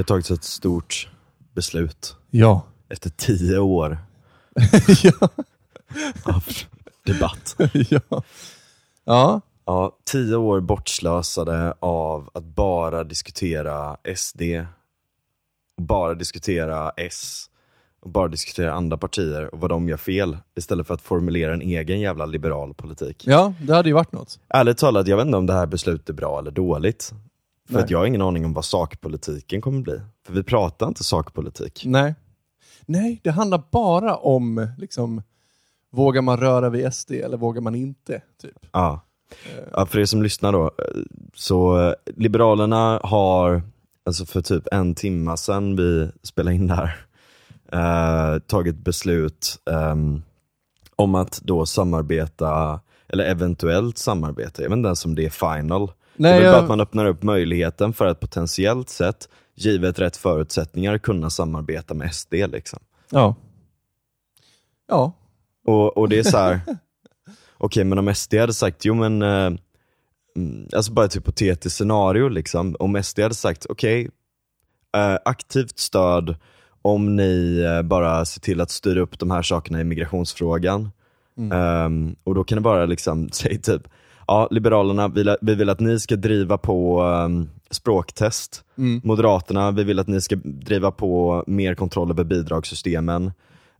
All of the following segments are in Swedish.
Det har tagits ett stort beslut Ja. efter tio år ja. av debatt. ja. Ja. Ja, tio år bortslösade av att bara diskutera SD, och bara diskutera S, och bara diskutera andra partier och vad de gör fel, istället för att formulera en egen jävla liberal politik. Ja, det hade ju varit något. Ärligt talat, jag vet inte om det här beslutet är bra eller dåligt. För Nej. att jag har ingen aning om vad sakpolitiken kommer bli. För vi pratar inte sakpolitik. Nej. Nej, det handlar bara om liksom, vågar man röra vid SD eller vågar man inte? Typ. Ja. ja, för er som lyssnar då, eh, så eh, Liberalerna har, alltså för typ en timma sedan vi spelade in det här, eh, tagit beslut ehm, om att då samarbeta, eller eventuellt samarbeta, jag vet inte ens om det är final. Nej, det är väl jag- bara att man öppnar upp möjligheten för att potentiellt sett, givet rätt förutsättningar, kunna samarbeta med SD. Liksom. Ja. Ja. Och, och det är så här. okej men om SD hade sagt, jo men, eh, mm, alltså bara ett hypotetiskt scenario liksom. Om SD hade sagt, okej, eh, aktivt stöd om ni eh, bara ser till att styra upp de här sakerna i migrationsfrågan. Ehm, och då kan det bara liksom, säg typ, ja Liberalerna, vi, vi vill att ni ska driva på ehm, språktest. Mm. Moderaterna, vi vill att ni ska driva på mer kontroll över bidragssystemen.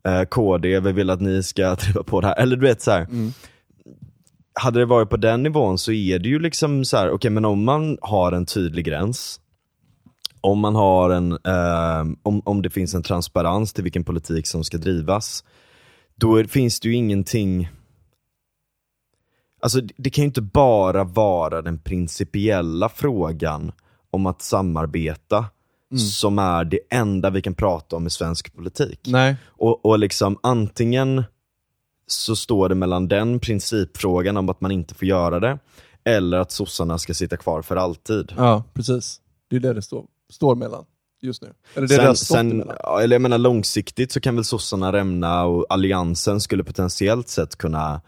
Eh, KD, vi vill att ni ska driva på det här. Eller du vet så här. Hade det varit på den nivån så är det ju liksom så här, okej men om man har en tydlig gräns, om man har en, eh, om, om det finns en transparens till vilken politik som ska drivas, då är, finns det ju ingenting Alltså det- det kan ju inte bara vara den principiella frågan om att samarbeta som är det enda vi kan prata om i svensk politik. Nej. Och, och liksom antingen så står det mellan den principfrågan om att man inte får göra det, eller att sossarna ska sitta kvar för alltid. Ja, precis. Det är det det står, står mellan just nu. Eller det det Sen, stått sen, eller jag menar långsiktigt så kan väl sossarna rämna och alliansen skulle potentiellt sett kunna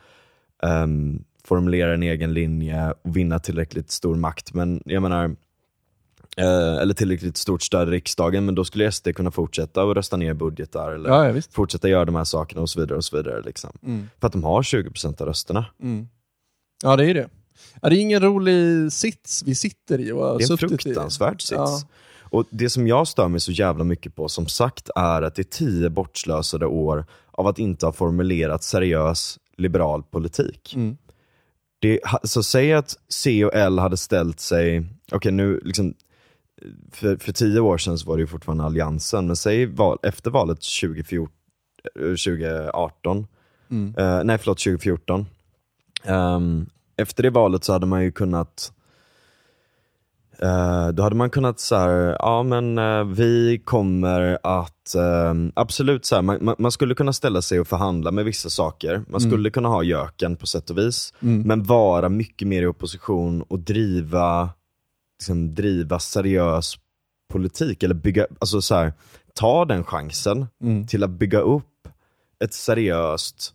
ehm, formulera en egen linje och vinna tillräckligt stor makt. Men jag menar, eh, eller tillräckligt stort stöd i riksdagen, men då skulle SD kunna fortsätta att rösta ner budgetar eller Ja, ja, fortsätta göra de här sakerna och så vidare. och så vidare liksom. Mm. För att de har 20% av rösterna. Mm. Ja, det är det. Ja, det är ingen rolig sits vi sitter i och Det är en suttit i. fruktansvärd sits. Ja. Och Det som jag stör mig så jävla mycket på, som sagt, är att det är tio bortslösade år av att inte ha formulerat seriös liberal politik. Mm. Det, så säg att C och L hade ställt sig, okej nu liksom, för, för tio år sedan så var det ju fortfarande alliansen, men säg val, efter valet 2014, eh, 2018, Mm. eh, nej förlåt 2014, Ehm, efter det valet så hade man ju kunnat Eh, då hade man kunnat så här, ja men eh, vi kommer att, eh, absolut så här, man, man, man skulle kunna ställa sig och förhandla med vissa saker. Man skulle kunna ha göken på sätt och vis. Men vara mycket mer i opposition och driva, liksom, driva seriös politik. Eller bygga, alltså så här, ta den chansen Mm. till att bygga upp ett seriöst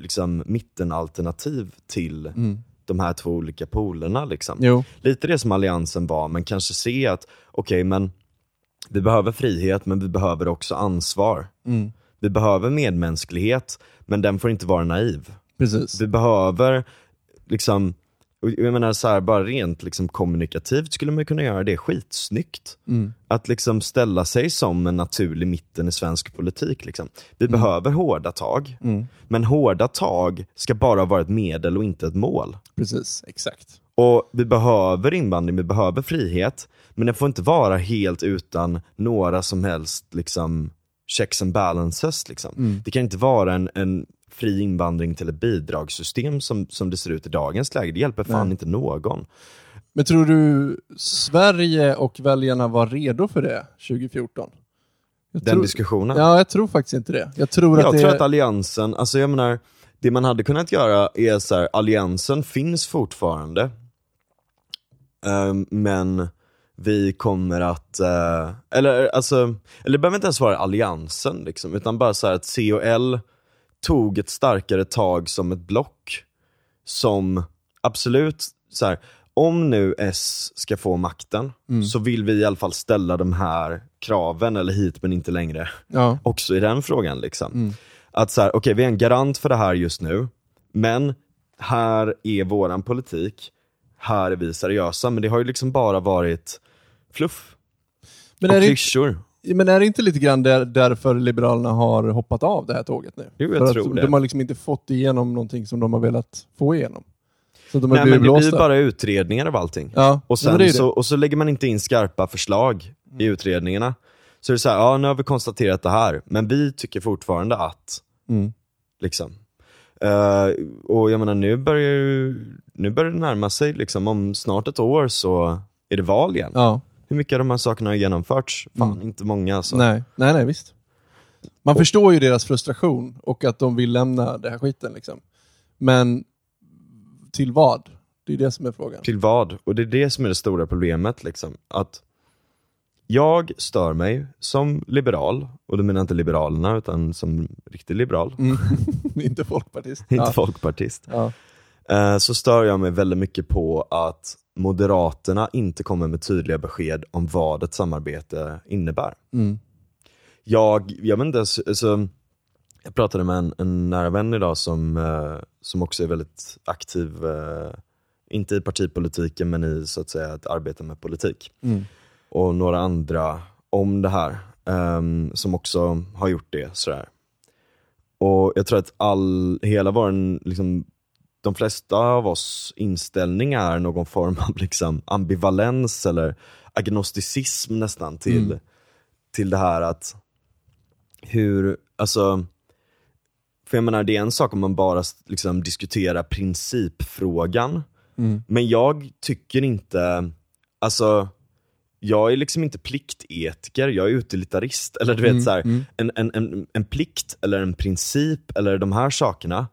liksom, mittenalternativ till Mm. De här två olika polerna. Liksom Jo. lite det som alliansen var, men kanske se att okej, men vi behöver frihet, men vi behöver också ansvar. Mm. Vi behöver medmänsklighet, men den får inte vara naiv. Precis. Vi behöver, liksom, och jag menar så här, bara rent liksom kommunikativt skulle man kunna göra det skitsnyggt. Mm. Att liksom ställa sig som en naturlig mitten i svensk politik. Liksom. Vi Mm. behöver hårda tag, men hårda tag ska bara vara ett medel och inte ett mål. Precis, exakt. Och vi behöver invandring, vi behöver frihet, men den får inte vara helt utan några som helst liksom, checks and balances. Liksom. Det kan inte vara en, en fri invandring till ett bidragssystem som, som det ser ut i dagens läge. Det hjälper fan Nej. inte någon. Men tror du Sverige och väljarna var redo för det 2014? Jag Den tror, diskussionen. Ja, jag tror faktiskt inte det. Jag tror att jag det tror att alliansen, alltså jag menar, det man hade kunnat göra är så här, alliansen finns fortfarande. Ehm, men vi kommer att, eh, eller alltså, eller det behöver inte ens vara alliansen liksom, utan bara så här att C och L tog ett starkare tag som ett block som absolut så här, om nu S ska få makten, så vill vi i alla fall ställa de här kraven, eller hit men inte längre, Ja. också i den frågan. Liksom. Mm. Att så här, okej vi är en garant för det här just nu, men här är våran politik, här är vi seriösa, men det har ju liksom bara varit fluff Men, och klyschor. Men är det inte lite grann där, därför Liberalerna har hoppat av det här tåget nu? Jo, jag För tror att det. De har liksom inte fått igenom någonting som de har velat få igenom. Så de Nej, men det blir bara utredningar av allting. Ja, Och, det sen det. så, och så lägger man inte in skarpa förslag i utredningarna. Så det är så här, ja nu har vi konstaterat det här, men vi tycker fortfarande att, Mm. liksom. Eh, och jag menar nu börjar ju- nu börjar det närma sig, liksom, om snart ett år så är det val igen. Ja. Hur mycket av de här sakerna har genomförts? Fan, Mm. inte många alltså. Nej, nej, nej, visst. Man förstår ju deras frustration och att de vill lämna det här skiten. Liksom. Men till vad? Det är det som är frågan. Till vad? Och det är det som är det stora problemet. Liksom. Att jag stör mig som liberal, och då menar jag inte liberalerna utan som riktig liberal, Mm. inte folkpartist. inte ja. folkpartist. Ja. Eh, så stör jag mig väldigt mycket på att Moderaterna inte kommer med tydliga besked om vad ett samarbete innebär. Mm. Jag, jag vet inte, alltså, jag pratade med en, en nära vän idag som, eh, som också är väldigt aktiv, eh, inte i partipolitiken men i så att säga att arbeta med politik. Mm. Och några andra om det här, ehm, som också har gjort det. Sådär. Och jag tror att all, hela vår, liksom, de flesta av oss inställning är någon form av liksom, ambivalens eller agnosticism nästan till, Mm. till det här att hur, alltså, för jag menar det är en sak om man bara liksom, diskuterar principfrågan, Mm. men jag tycker inte, alltså jag är liksom inte pliktetiker, jag är utilitarist. Eller du vet Mm, så här, mm. en, en, en, en plikt eller en princip eller de här sakerna.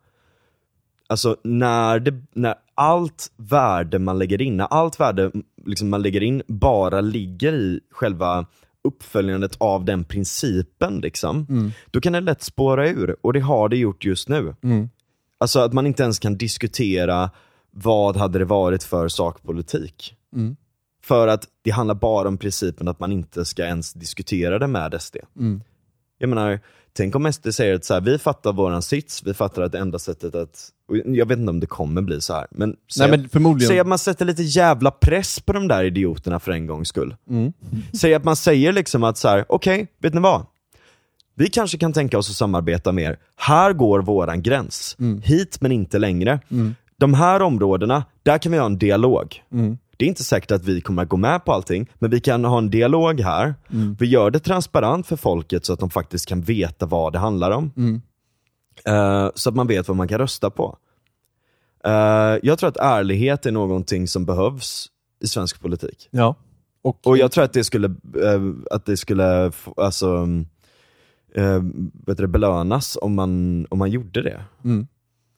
Alltså när, det, när allt värde man lägger in, när allt värde liksom man lägger in bara ligger i själva uppföljandet av den principen, liksom, Mm. då kan det lätt spåra ur. Och det har det gjort just nu. Mm. Alltså att man inte ens kan diskutera vad hade det varit för sakpolitik. Mm. För att det handlar bara om principen att man inte ska ens diskutera det med SD. Mm. Jag menar, tänk om SD säger att så här, vi fattar våran sits, vi fattar att det enda sättet att, jag vet inte om det kommer bli så här, men säg, Nej men förmodligen. säg att man sätter lite jävla press på de där idioterna för en gångs skull. Mm. Säg att man säger liksom att så här, okej, vet ni vad? Vi kanske kan tänka oss att samarbeta mer. Här går våran gräns. Mm. Hit men inte längre. De här områdena, där kan vi ha en dialog. Mm. Det är inte säkert att vi kommer att gå med på allting, men vi kan ha en dialog här. Mm. Vi gör det transparent för folket så att de faktiskt kan veta vad det handlar om. Eh, så att man vet vad man kan rösta på. Eh, jag tror att ärlighet är någonting som behövs i svensk politik. Ja. Och, Och jag tror att det skulle, eh, att det skulle alltså, det, belönas om man, om man gjorde det. Mm.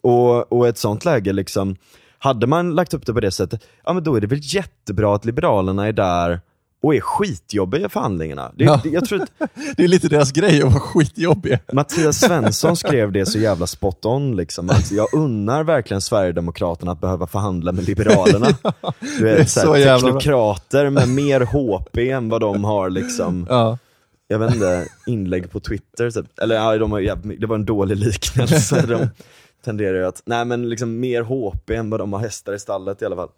Och, och ett sånt läge, liksom, hade man lagt upp det på det sättet, ja men då är det väl jättebra att Liberalerna är där och är skitjobbiga i förhandlingarna. Det, Ja. det, jag tror att Det är lite deras grej att vara skitjobbiga. Mattias Svensson skrev det så jävla spot on. Liksom. Alltså, jag unnar verkligen Sverigedemokraterna att behöva förhandla med Liberalerna. Du det är vet, så så jävla teknokrater med mer HP än vad de har. Liksom. Ja. Jag vet inte, inlägg på Twitter. Typ. Eller ja, de har, ja, det var en dålig liknelse. De tenderar ju att, nej men liksom mer HP än vad de har hästar i stallet i alla fall.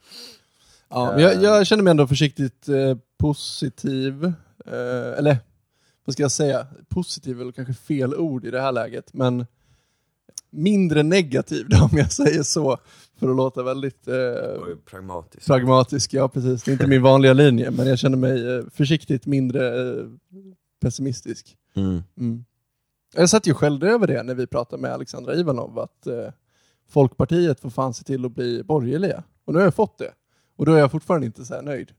Ja, men jag, jag känner mig ändå försiktigt eh, positiv. Eh, eller, vad ska jag säga? Positiv är kanske fel ord i det här läget, men mindre negativ då, om jag säger så. För att låta väldigt eh, Pragmatiskt. pragmatisk. Ja, precis. Det är inte min vanliga linje, men jag känner mig eh, försiktigt mindre eh, pessimistisk. Mm. Mm. Jag satt ju själv över det när vi pratade med Alexandra Ivanov, att eh, Folkpartiet får fan se till att bli borgerliga. Och nu har jag fått det. Och då är jag fortfarande inte så här nöjd.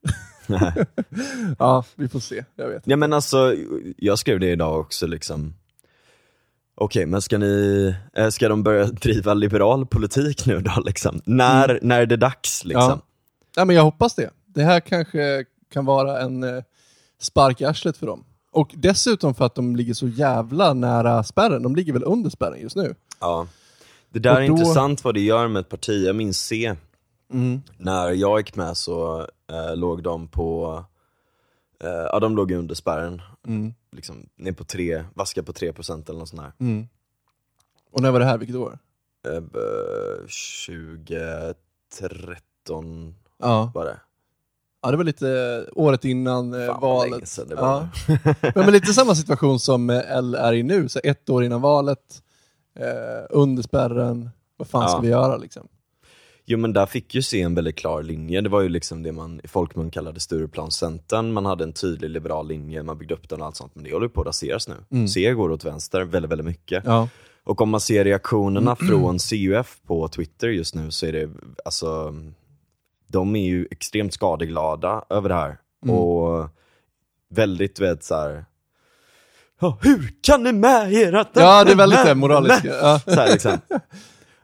Ja, vi får se. Jag vet. Ja men alltså, jag skrev det idag också liksom. Okej, men ska ni, eh, ska de börja driva liberal politik nu då liksom? När, när är det dags liksom? Ja. Ja, men jag hoppas det. Det här kanske kan vara en eh, spark i arslet för dem. Och dessutom för att de ligger så jävla nära spärren. De ligger väl under spärren just nu. Ja. Det där Och är då- intressant vad det gör med ett parti, jag minns C. Mm. När jag gick med så eh, låg de på, eh, ja de låg under spärren, Mm. liksom ner på tre, vaska på 3% eller något sånt där. Mm. Och när var det här, vilket år? Eh, b- 2013 Ja, var det. ja det var lite eh, året innan eh, Fan valet. sedan det Ja. var. Men, men lite samma situation som eh, L är i nu, så ett år innan valet, eh, under spärren, vad fan ska Ja. vi göra liksom? Jo men där fick ju se en väldigt klar linje, det var ju liksom det man i folkmun kallade Stureplanscentern, man hade en tydlig liberal linje, man byggde upp den och allt sånt, men det håller ju på att raseras nu. Mm. C går åt vänster väldigt, väldigt mycket. Ja. Och om man ser reaktionerna från CUF på Twitter just nu så är det, alltså, de är ju extremt skadeglada över det här. Mm. Och väldigt, vet såhär, "Ja, hur kan ni med er att... ja, det är väldigt det moraliska. Ja. Så här, liksom.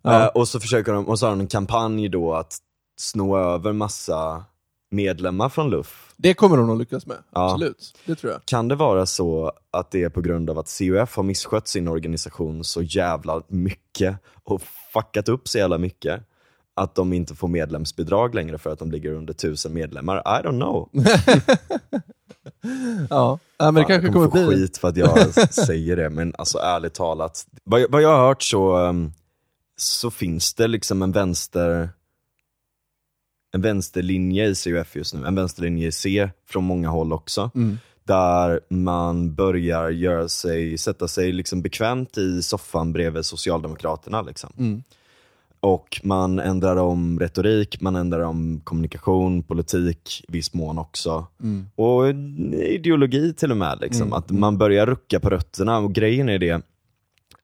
Ja. Eh, och så försöker de, och så har de en kampanj då att sno över massa medlemmar från LUF. Det kommer de nog lyckas med, Ja. absolut. Det tror jag. Kan det vara så att det är på grund av att CUF har misskött sin organisation så jävla mycket och fuckat upp så jävla mycket att de inte får medlemsbidrag längre för att de ligger under tusen medlemmar? I don't know. Ja, men det kanske jag kommer få bli... skit för att jag säger det, men alltså ärligt talat. Vad, jag- vad jag har hört så, um, så finns det liksom en vänster en vänsterlinje i CUF just nu, en vänsterlinje i C från många håll också. Mm. Där man börjar göra sig, sätta sig liksom bekvämt i soffan bredvid Socialdemokraterna. Liksom. Mm. Och man ändrar om retorik, man ändrar om kommunikation, politik i viss mån också. Mm. Och ideologi till och med. Liksom. Mm, Att man börjar rucka på rötterna och grejen är det,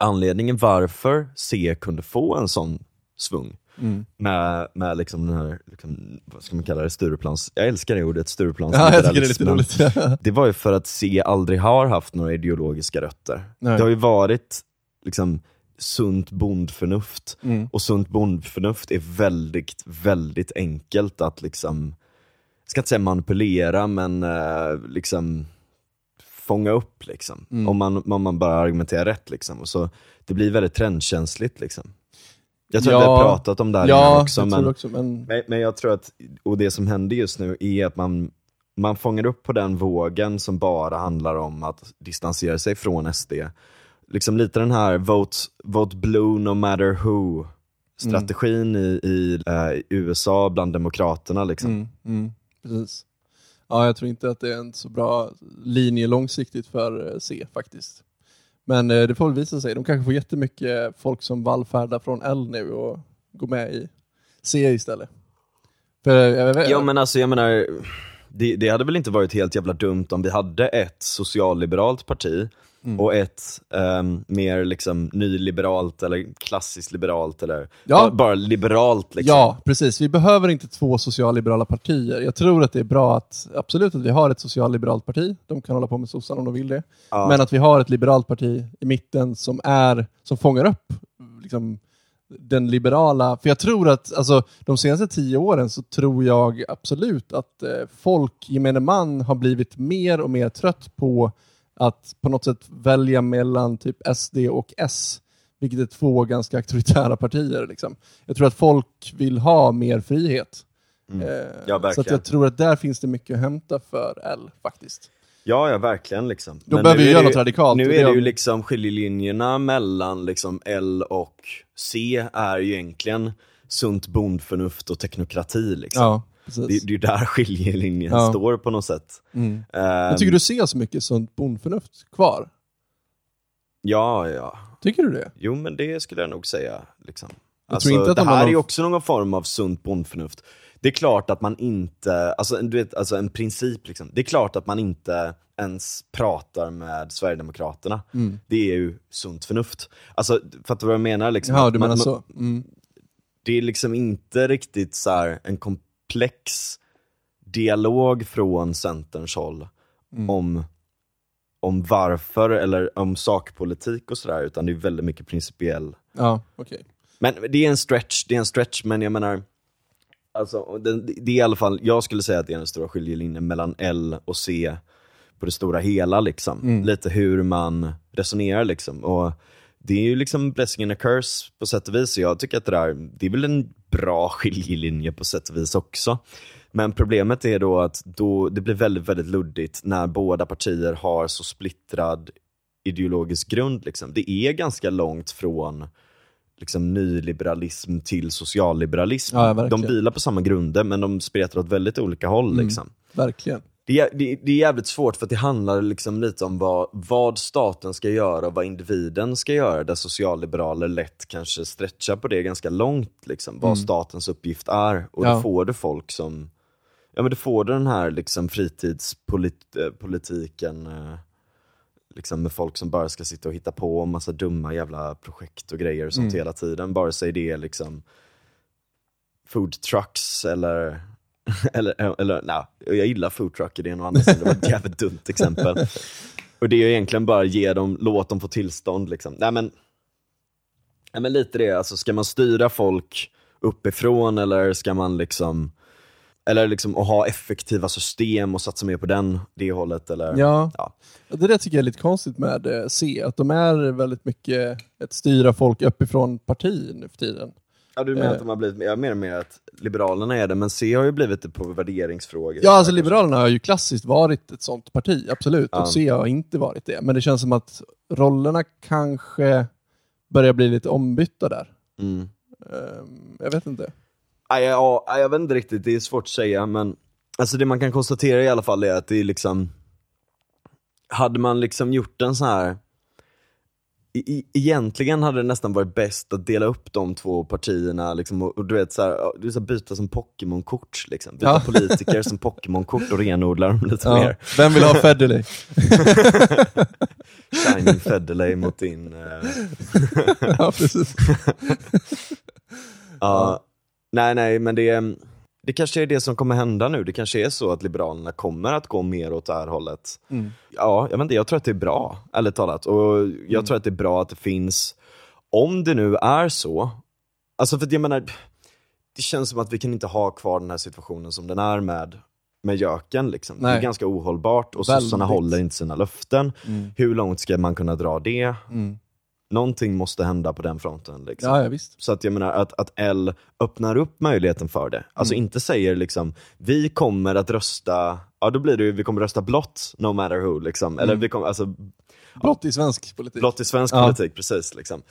anledningen varför C kunde få en sån svung Mm. med, med liksom den här, liksom, vad ska man kalla det, Stureplans, jag älskar det ordet, Stureplans Ja, jag tycker det är lite roligt. Det var ju för att C aldrig har haft några ideologiska rötter. Nej. Det har ju varit liksom sunt bondförnuft. Mm. Och sunt bondförnuft är väldigt, väldigt enkelt att liksom, jag ska inte säga manipulera, men eh, liksom fånga upp liksom. Mm. Om, man, om man bara argumenterar rätt liksom. Och så, det blir väldigt trendkänsligt liksom. Jag tror Ja. att vi har pratat om det här Ja, också, jag men, också, men... men, men jag tror att, och det som händer just nu är att man, man fångar upp på den vågen som bara handlar om att distansera sig från SD. Liksom lite den här vote, vote blue no matter who strategin i, i eh, USA bland demokraterna liksom. Mm, mm, precis. Ja, jag tror inte att det är en så bra linje långsiktigt för eh, C faktiskt. Men eh, det får väl visa sig. De kanske får jättemycket folk som vallfärdar från L nu och går med i C istället. För, eh, jag vet, Ja men alltså jag menar, det, det hade väl inte varit helt jävla dumt om vi hade ett socialliberalt parti Mm. och ett ehm, mer liksom nyliberalt eller klassiskt liberalt eller Ja. bara, bara liberalt liksom. Ja, precis. Vi behöver inte två socialliberala partier. Jag tror att det är bra att, absolut att vi har ett socialliberalt parti. De kan hålla på med sossarna om de vill det. Ja. Men att vi har ett liberalt parti i mitten som, är, som fångar upp liksom, den liberala... För jag tror att alltså, de senaste tio åren så tror jag absolut att eh, folk, gemene man, har blivit mer och mer trött på att på något sätt välja mellan typ SD och S, vilket är två ganska auktoritära partier. Liksom. Jag tror att folk vill ha mer frihet. Mm. Eh, Ja, så jag tror att där finns det mycket att hämta för L faktiskt. Ja, ja verkligen liksom. Då behöver nu vi är göra något radikalt, Nu är det ju liksom skiljelinjerna mellan liksom L och C är ju egentligen sunt bondförnuft och teknokrati liksom. Ja, precis. Det, det är ju där skiljelinjen Ja. står på något sätt. Mm. Ehm, Men tycker du ser så mycket sunt bondförnuft kvar? Ja, ja. Tycker du det? Jo men det skulle jag nog säga. Liksom. Jag Alltså, tror inte att det de har här är också någon form av sunt bondförnuft. Det är klart att man inte, alltså, du vet, alltså en princip liksom. Det är klart att man inte ens pratar med Sverigedemokraterna. Mm. Det är ju sunt förnuft. Alltså, fattar du vad jag menar? Liksom? Ja, du menar man- så. Mm. Det är liksom inte riktigt så här en komplex dialog från Centerns håll Mm. om, om varför eller om sakpolitik och sådär, utan det är väldigt mycket principiell Ja, okej. men det är en stretch, det är en stretch, men jag menar, alltså, det, det är i alla fall, jag skulle säga att det är den stora skiljelinjen mellan L och C på det stora hela liksom. Mm. Lite hur man resonerar liksom. Och det är ju liksom blessing and a curse på sätt och vis, jag tycker att det där, det är väl en bra skiljelinje på sätt och vis också. Men problemet är då att då, det blir väldigt, väldigt luddigt när båda partier har så splittrad ideologisk grund. Liksom. Det är ganska långt från liksom, nyliberalism till socialliberalism. Ja, de vilar på samma grunder men de spretar åt väldigt olika håll. Mm. Liksom. Verkligen. Det, är, det, det är jävligt svårt för att det handlar liksom lite om vad, vad staten ska göra och vad individen ska göra, där socialliberaler lätt kanske stretchar på det ganska långt, liksom, vad statens uppgift är. Och Mm. Ja. då får du folk som, ja men då får du den här liksom fritidspolitiken, eh, liksom med folk som bara ska sitta och hitta på en massa dumma jävla projekt och grejer och sånt Mm. hela tiden, vare sig det är liksom food trucks eller eller, eller nej, jag gillar food trucker, det är något annat, det var ett jävligt dumt exempel. Och det är ju egentligen bara ge dem, låt dem få tillstånd liksom. Nej men, nej, men lite det, alltså ska man styra folk uppifrån eller ska man liksom, eller liksom att ha effektiva system och satsa mer på den, det hållet eller? Ja. Ja. Och Det där tycker jag är lite konstigt med eh, C, att de är väldigt mycket ett styra folk uppifrån parti nu för tiden. Ja du menar Eh. att de har blivit, jag menar mer att Liberalerna är det, men C har ju blivit det på värderingsfrågor. Ja, alltså Liberalerna har ju klassiskt varit ett sånt parti, absolut. Ja. Och C har inte varit det. Men det känns som att rollerna kanske börjar bli lite ombytta där. Mm. Ehm, jag vet inte. Nej, ja, nej, jag vet inte riktigt, det är svårt att säga men Alltså det man kan konstatera i alla fall är att det är liksom Hade man liksom gjort en sån här Egentligen hade det nästan varit bäst att dela upp de två partierna liksom, och, och du vet så här, är så här byta som Pokémon-kort liksom. Byta Ja. politiker som Pokémon-kort och renodla dem lite Ja. mer Vem vill ha Federley? Shining Federley mot din eh, ja, precis. Ja, nej nej men det, det kanske är det som kommer hända nu. Det kanske är så att Liberalerna kommer att gå mer åt det här hållet. Mm. Ja, jag vet inte, jag tror att det är bra, ärligt talat. Och jag Mm. tror att det är bra att det finns, om det nu är så, alltså för jag menar, det känns som att vi kan inte ha kvar den här situationen som den är med med göken liksom. Det är Nej. ganska ohållbart och sossarna håller inte sina löften. Mm. Hur långt ska man kunna dra det? Mm. Någonting måste hända på den fronten. Liksom. Ja, ja, visst. Så att jag menar att, att L öppnar upp möjligheten för det. Alltså inte säger liksom, vi kommer att rösta, ja då blir det ju, vi kommer rösta blått no matter who liksom. Eller vi kommer, alltså Blott i svensk politik. blått i svensk Ja. politik, precis liksom.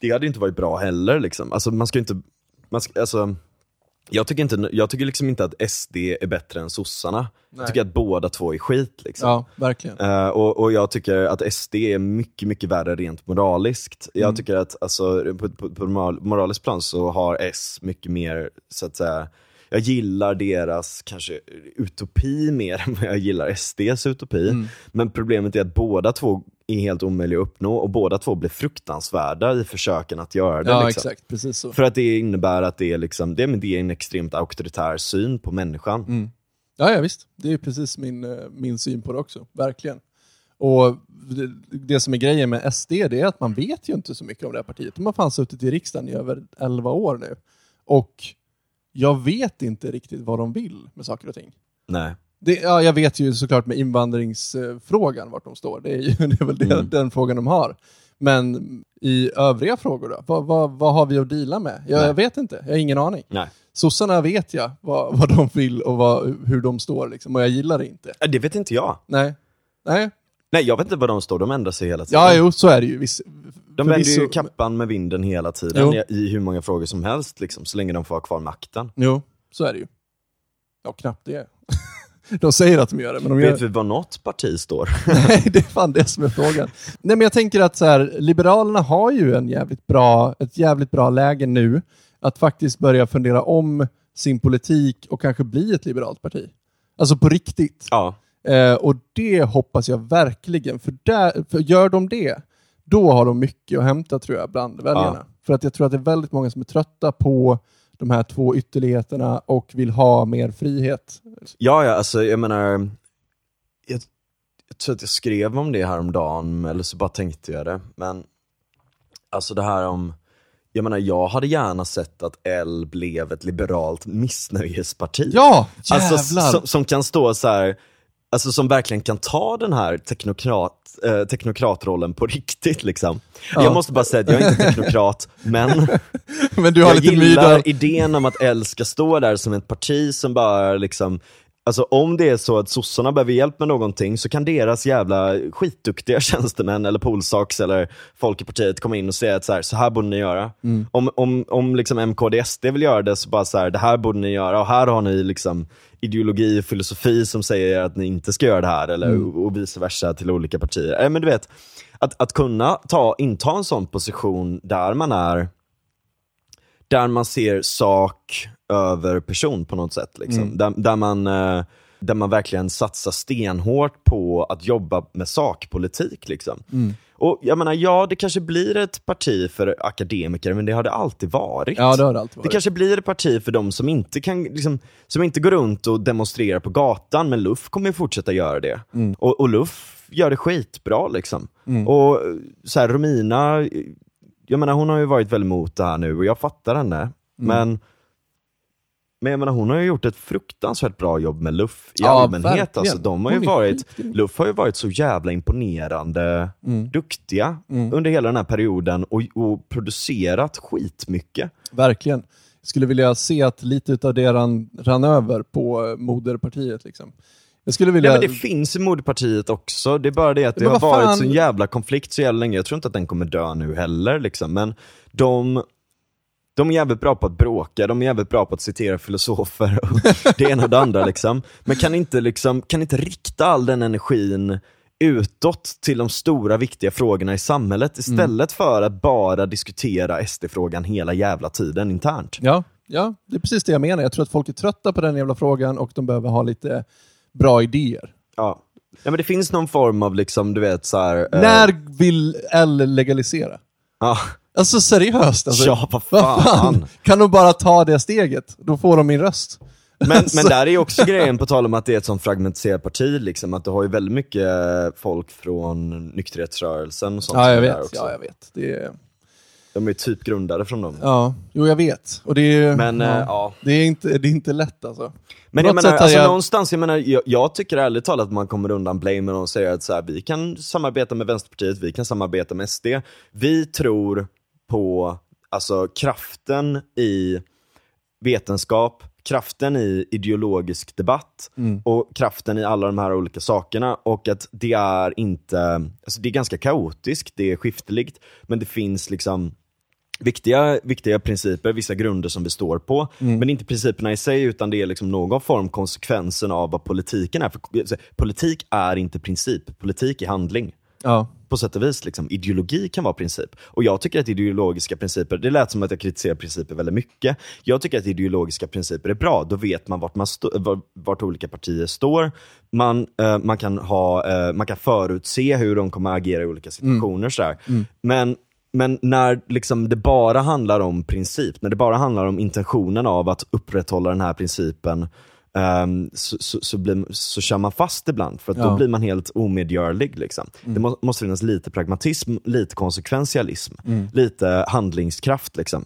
Det hade ju inte varit bra heller liksom. Alltså man ska inte, man ska, alltså jag tycker, inte, jag tycker liksom inte att SD är bättre än sossarna. Jag Nej. tycker att båda två är skit liksom. Ja, verkligen. Eh, och, och jag tycker att SD är mycket, mycket värre rent moraliskt. Jag Mm. tycker att alltså, på, på, på moral, moraliskt plan så har S mycket mer, så att säga, jag gillar deras kanske utopi mer än vad jag gillar SDs utopi. Mm. Men problemet är att båda två är helt omöjliga att uppnå och båda två blir fruktansvärda i försöken att göra det. Ja, liksom. exakt. Precis så. För att det innebär att det är, liksom, det, men det är en extremt auktoritär syn på människan. Mm. Ja, ja, visst. Det är precis min, eh, min syn på det också. Verkligen. Och det, det som är grejen med SD, det är att man vet ju inte så mycket om det här partiet. De har fan suttit i riksdagen i över 11 år nu. Och jag vet inte riktigt vad de vill med saker och ting. Nej. Det, ja, jag vet ju såklart med invandringsfrågan vart de står. Det är, ju, det är väl det, Mm. den frågan de har. Men i övriga frågor då? Vad, vad, vad har vi att deala med? Jag, jag vet inte. Jag har ingen aning. Nej. Sossarna vet jag vad, vad de vill och vad, hur de står liksom, och jag gillar det inte. Det vet inte jag. Nej. Nej. Nej, jag vet inte var de står, de ändrar sig hela tiden. Ja, jo, så är det ju. Viss, De vänder ju kappan med vinden hela tiden Jo. i, i hur många frågor som helst, liksom, så länge de får ha kvar makten. Jo, så är det ju. Ja, knappt det. De säger att de gör det, men de Vet gör vi var något parti står? Nej, det är fan det som är frågan. Nej, men jag tänker att så här, Liberalerna har ju en jävligt bra, ett jävligt bra läge nu att faktiskt börja fundera om sin politik och kanske bli ett liberalt parti. Alltså på riktigt. Ja. Eh, och det hoppas jag verkligen, för, där, för gör de det, då har de mycket att hämta tror jag bland väljarna. För att jag tror att det är väldigt många som är trötta på de här två ytterligheterna och vill ha mer frihet. Ja, ja, alltså jag menar, jag, jag tror att jag skrev om det häromdagen, eller så bara tänkte jag det. Men alltså det här om, jag menar jag hade gärna sett att L blev ett liberalt missnöjesparti. Ja, jävlar! Alltså, som, som kan stå så här. Alltså som verkligen kan ta den här teknokrat, eh, teknokratrollen på riktigt. Liksom. Ja. Jag måste bara säga att jag är inte teknokrat, men Men du har jag lite gillar idén om att L ska stå där som ett parti som bara liksom Alltså om det är så att sossarna behöver hjälp med någonting så kan deras jävla skitduktiga tjänstemän eller polsaks eller folk i partiet komma in och säga att så här, så här borde ni göra. Mm. Om, om, om liksom MKDSD vill göra det så bara så här, det här borde ni göra och här har ni liksom ideologi och filosofi som säger att ni inte ska göra det här eller Mm. och vice versa till olika partier. Äh, men du vet, att, att kunna ta, inta en sån position där man är där man ser sak över person på något sätt. Liksom. Där, där, man, eh, där man verkligen satsar stenhårt på att jobba med sakpolitik. Liksom. Och jag menar, ja det kanske blir ett parti för akademiker, men det har det alltid varit. Ja, det har det alltid Det varit. kanske blir ett parti för de som inte, kan, liksom, som inte går runt och demonstrerar på gatan, men Luff kommer ju fortsätta göra det. Mm. Och, och Luff gör det skitbra liksom. Och så här, Romina, jag menar hon har ju varit väldigt emot det här nu och jag fattar henne. Mm. Men, men jag menar hon har ju gjort ett fruktansvärt bra jobb med Luff i Ja, allmänhet. verkligen. Alltså, de har ju varit. Luff har ju varit så jävla imponerande Mm. duktiga under hela den här perioden och, och producerat skitmycket. Verkligen. Jag skulle vilja se att lite utav det rann, rann över på moderpartiet. Liksom. Jag skulle vilja... Nej, men det finns i moderpartiet också, det är bara det att det har varit fan- så en jävla konflikt så jävla länge. Jag tror inte att den kommer dö nu heller. Liksom. Men de, de är jävligt bra på att bråka, de är jävligt bra på att citera filosofer och det ena och det andra. Liksom. Men kan inte, liksom, kan inte rikta all den energin utåt till de stora viktiga frågorna i samhället istället för att bara diskutera SD-frågan hela jävla tiden internt. Ja, ja, det är precis det jag menar. Jag tror att folk är trötta på den jävla frågan och de behöver ha lite bra idéer. Ja. Ja men det finns någon form av liksom, du vet så här, eh, När vill L legalisera? ja. Alltså seriöst. Alltså, Ja, vad fan. Kan de bara ta det steget? Då får de min röst. Men, Alltså. men där är ju också grejen, på tal om att det är ett sånt fragmentiserat parti, liksom, att du har ju väldigt mycket folk från nykterhetsrörelsen och sånt. Ja, jag vet. också. Ja, jag vet. Det är, De är typ grundade från dem. ja, jo, jag vet. Och det är, Men, ja, eh, ja. Det, är inte, det är inte lätt alltså. Men jag menar, alltså, jag- någonstans, jag, menar jag, jag tycker ärligt talat att man kommer undan blame när de säger att så här, vi kan samarbeta med Vänsterpartiet, vi kan samarbeta med SD. Vi tror på alltså, kraften i vetenskap, kraften i ideologisk debatt Mm. och kraften i alla de här olika sakerna och att det är inte, alltså det är ganska kaotiskt, det är skifteligt, men det finns liksom viktiga, viktiga principer, vissa grunder som vi står på. Mm. Men inte principerna i sig, utan det är liksom någon form konsekvensen av vad politiken är. För, alltså, politik är inte princip, politik är handling. Ja. På sätt och vis, liksom. ideologi kan vara princip. Och jag tycker att ideologiska principer, det lät som att jag kritiserar principer väldigt mycket. Jag tycker att ideologiska principer är bra, då vet man vart, man stå, var- vart olika partier står. Man, eh, man, kan ha, eh, man kan förutse hur de kommer att agera i olika situationer. Sådär. Men men när liksom det bara handlar om princip, när det bara handlar om intentionen av att upprätthålla den här principen, ehm, så, så, så, blir, så kör man fast ibland, för att Ja. då blir man helt omedgörlig. Liksom. Det må, måste finnas lite pragmatism, lite konsekventialism, lite handlingskraft. Liksom.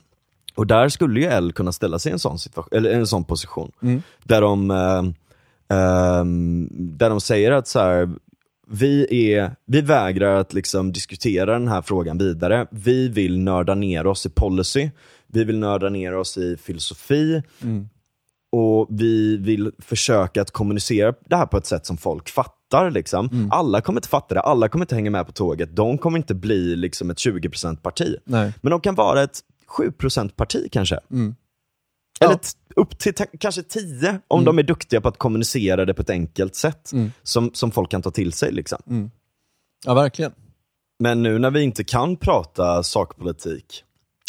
Och där skulle ju L kunna ställa sig i en sån, situation, eller en sån position. Där, de, ehm, där de säger att så här, vi, är, vi vägrar att liksom diskutera den här frågan vidare. Vi vill nörda ner oss i policy, vi vill nörda ner oss i filosofi och vi vill försöka att kommunicera det här på ett sätt som folk fattar. Liksom. Alla kommer inte fatta det, alla kommer inte hänga med på tåget. De kommer inte bli liksom ett 20% parti. Nej. Men de kan vara ett 7% parti kanske. Mm. Eller Ja. upp till kanske 10 om de är duktiga på att kommunicera det på ett enkelt sätt Mm. som, som folk kan ta till sig. Liksom. Ja, verkligen. Men nu när vi inte kan prata sakpolitik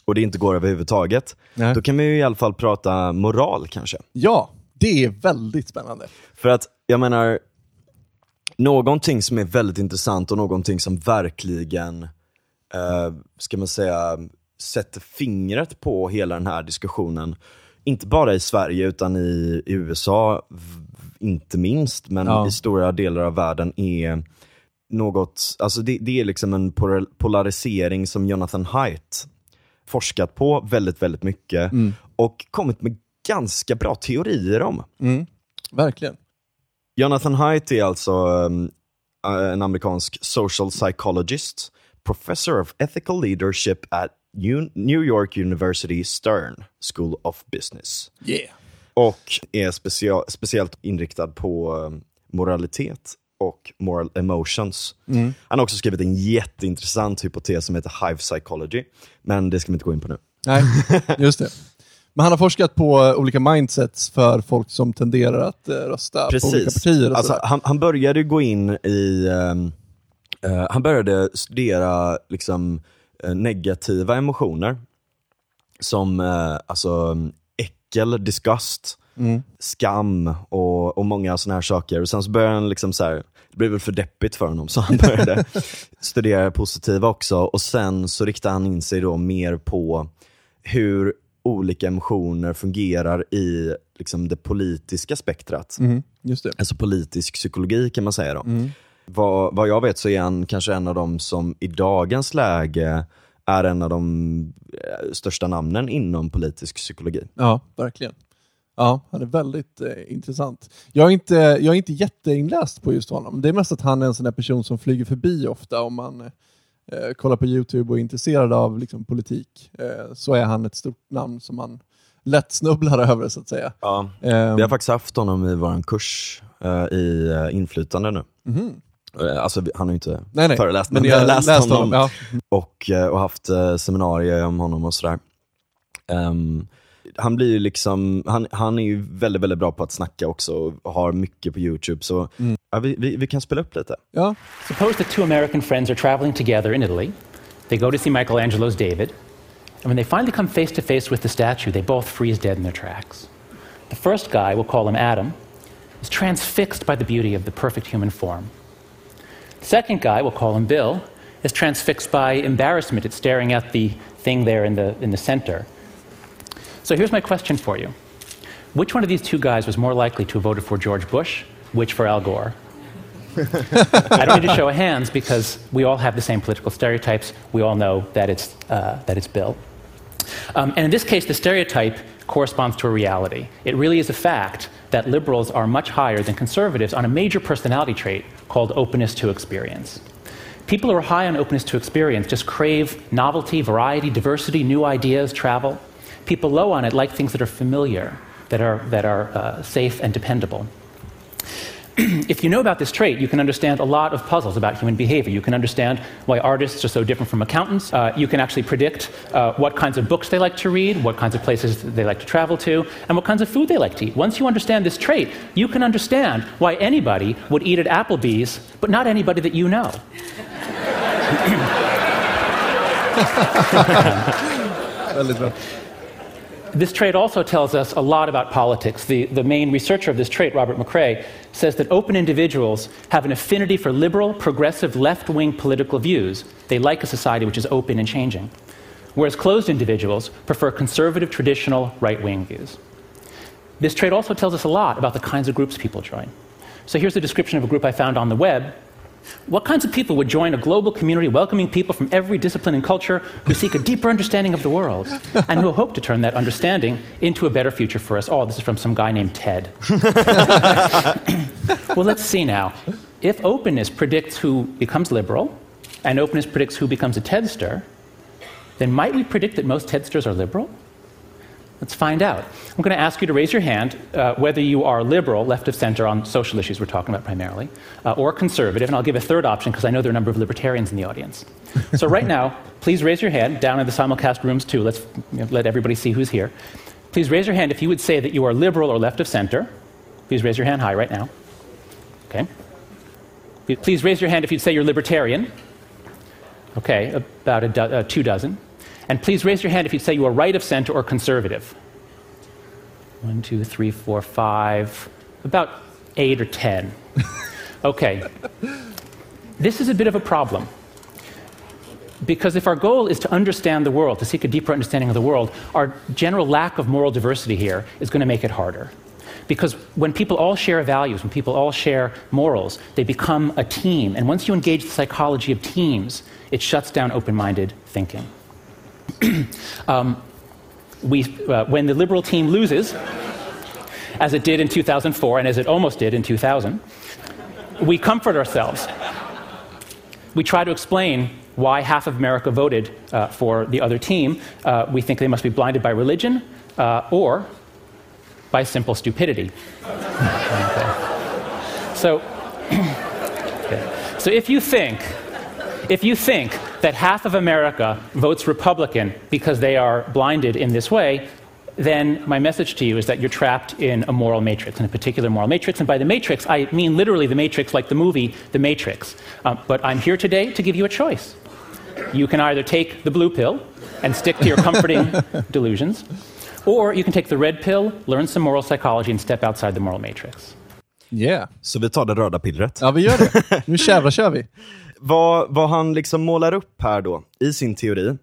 och det inte går överhuvudtaget, Nej. då kan vi ju i alla fall prata moral kanske. Ja, det är väldigt spännande. För att, jag menar, någonting som är väldigt intressant och någonting som verkligen, eh, ska man säga, sätter fingret på hela den här diskussionen. Inte bara i Sverige utan i, i USA, inte minst, men Ja. i stora delar av världen är något, alltså det, det är liksom en pol- polarisering som Jonathan Haidt forskat på väldigt, väldigt mycket och kommit med ganska bra teorier om. Mm. Verkligen. Jonathan Haidt är alltså um, en amerikansk social psychologist, professor of ethical leadership at New York University Stern School of Business. Yeah. Och är specia speciellt inriktad på um, moralitet och moral emotions. Mm. Han har också skrivit en jätteintressant hypotes som heter hive psychology, men det ska vi inte gå in på nu. Nej, just det. Men han har forskat på eh, olika mindsets för folk som tenderar att eh, rösta på olika Precis. partier. Alltså, han, han började gå in i, ehm, eh, han började studera liksom, negativa emotioner. Som eh, alltså, äckel, disgust, Mm. skam och, och många sådana här saker. Och sen så började han, liksom så här, det blev väl för deppigt för honom, så han började studera positiva också. Och sen så riktade han in sig då mer på hur olika emotioner fungerar i liksom, det politiska spektrat. Mm, just det. Alltså politisk psykologi kan man säga då. Mm. Vad, vad jag vet så är han kanske en av de som i dagens läge är en av de eh, största namnen inom politisk psykologi. Ja, verkligen. Ja, han är väldigt eh, intressant. Jag är, inte, jag är inte jätteinläst på just honom. Det är mest att han är en sån där person som flyger förbi ofta om man eh, kollar på YouTube och är intresserad av liksom, politik. Eh, så är han ett stort namn som man lätt snubblar över så att säga. Ja. Ehm, Vi har faktiskt haft honom i vår kurs eh, i eh, inflytande nu. mhm. Eh, Alltså vi- han har ju inte Nej, nej. föreläst, men, Men vi har jag läst, läste honom, Ja. Och, eh, och haft eh, seminarier om honom och sådär. Ehm, han blir ju liksom, han, han är ju väldigt, väldigt bra på att snacka också och har mycket på YouTube. Så ja, vi, vi, vi kan spela upp lite. Ja. Suppose that two American friends are traveling together in Italy. They go to see Michelangelo's David. And when they finally come face to face with the statue, they both freeze dead in their tracks. The first guy, we'll call him Adam, is transfixed by the beauty of the perfect human form. Second guy, we'll call him Bill, is transfixed by embarrassment at staring at the thing there in the, in the center. So here's my question for you Which one of these two guys was more likely to have voted for George Bush? Which for Al Gore? I don't need to show of hands because we all have the same political stereotypes. We all know that it's, uh, that it's Bill. Um, and in this case, the stereotype corresponds to a reality. It really is a fact that liberals are much higher than conservatives on a major personality trait called openness to experience. People who are high on openness to experience just crave novelty, variety, diversity, new ideas, travel. People low on it like things that are familiar, that are, that are uh, safe and dependable if you know about this trait, you can understand a lot of puzzles about human behavior. You can understand why artists are so different from accountants. Uh, you can actually predict uh, what kinds of books they like to read, what kinds of places they like to travel to, and what kinds of food they like to eat. Once you understand this trait, you can understand why anybody would eat at Applebee's, but not anybody that you know. This trait also tells us a lot about politics. The, the main researcher of this trait, Robert McRae, says that open individuals have an affinity for liberal, progressive, left wing political views. They like a society which is open and changing. Whereas closed individuals prefer conservative, traditional, right wing views. This trait also tells us a lot about the kinds of groups people join. So here's a description of a group I found on the web. What kinds of people would join a global community welcoming people from every discipline and culture who seek a deeper understanding of the world and who hope to turn that understanding into a better future for us all? This is from some guy named Ted. well, let's see now. If openness predicts who becomes liberal and openness predicts who becomes a Tedster, then might we predict that most Tedsters are liberal? Let's find out. I'm going to ask you to raise your hand uh, whether you are liberal, left of center on social issues we're talking about primarily, uh, or conservative, and I'll give a third option because I know there are a number of libertarians in the audience. So, right now, please raise your hand down in the simulcast rooms too. Let's you know, let everybody see who's here. Please raise your hand if you would say that you are liberal or left of center. Please raise your hand high right now. Okay. Please raise your hand if you'd say you're libertarian. Okay, about a do- uh, two dozen. And please raise your hand if you'd say you are right of center or conservative. One, two, three, four, five, about eight or ten. Okay. This is a bit of a problem. Because if our goal is to understand the world, to seek a deeper understanding of the world, our general lack of moral diversity here is going to make it harder. Because when people all share values, when people all share morals, they become a team. And once you engage the psychology of teams, it shuts down open minded thinking. Um, we, uh, when the liberal team loses, as it did in 2004 and as it almost did in 2000, we comfort ourselves. We try to explain why half of America voted uh, for the other team. Uh, we think they must be blinded by religion uh, or by simple stupidity. So, so if you think if you think that half of America votes Republican because they are blinded in this way, then my message to you is that you're trapped in a moral matrix, in a particular moral matrix. And by the matrix, I mean literally the matrix, like the movie The Matrix. Um, but I'm here today to give you a choice. You can either take the blue pill and stick to your comforting delusions, or you can take the red pill, learn some moral psychology, and step outside the moral matrix. Yeah. Så vi tar det röda pillret. Ja, vi gör det. Nu jävlar kör vi. Vad, vad han liksom målar upp här då, i sin teori,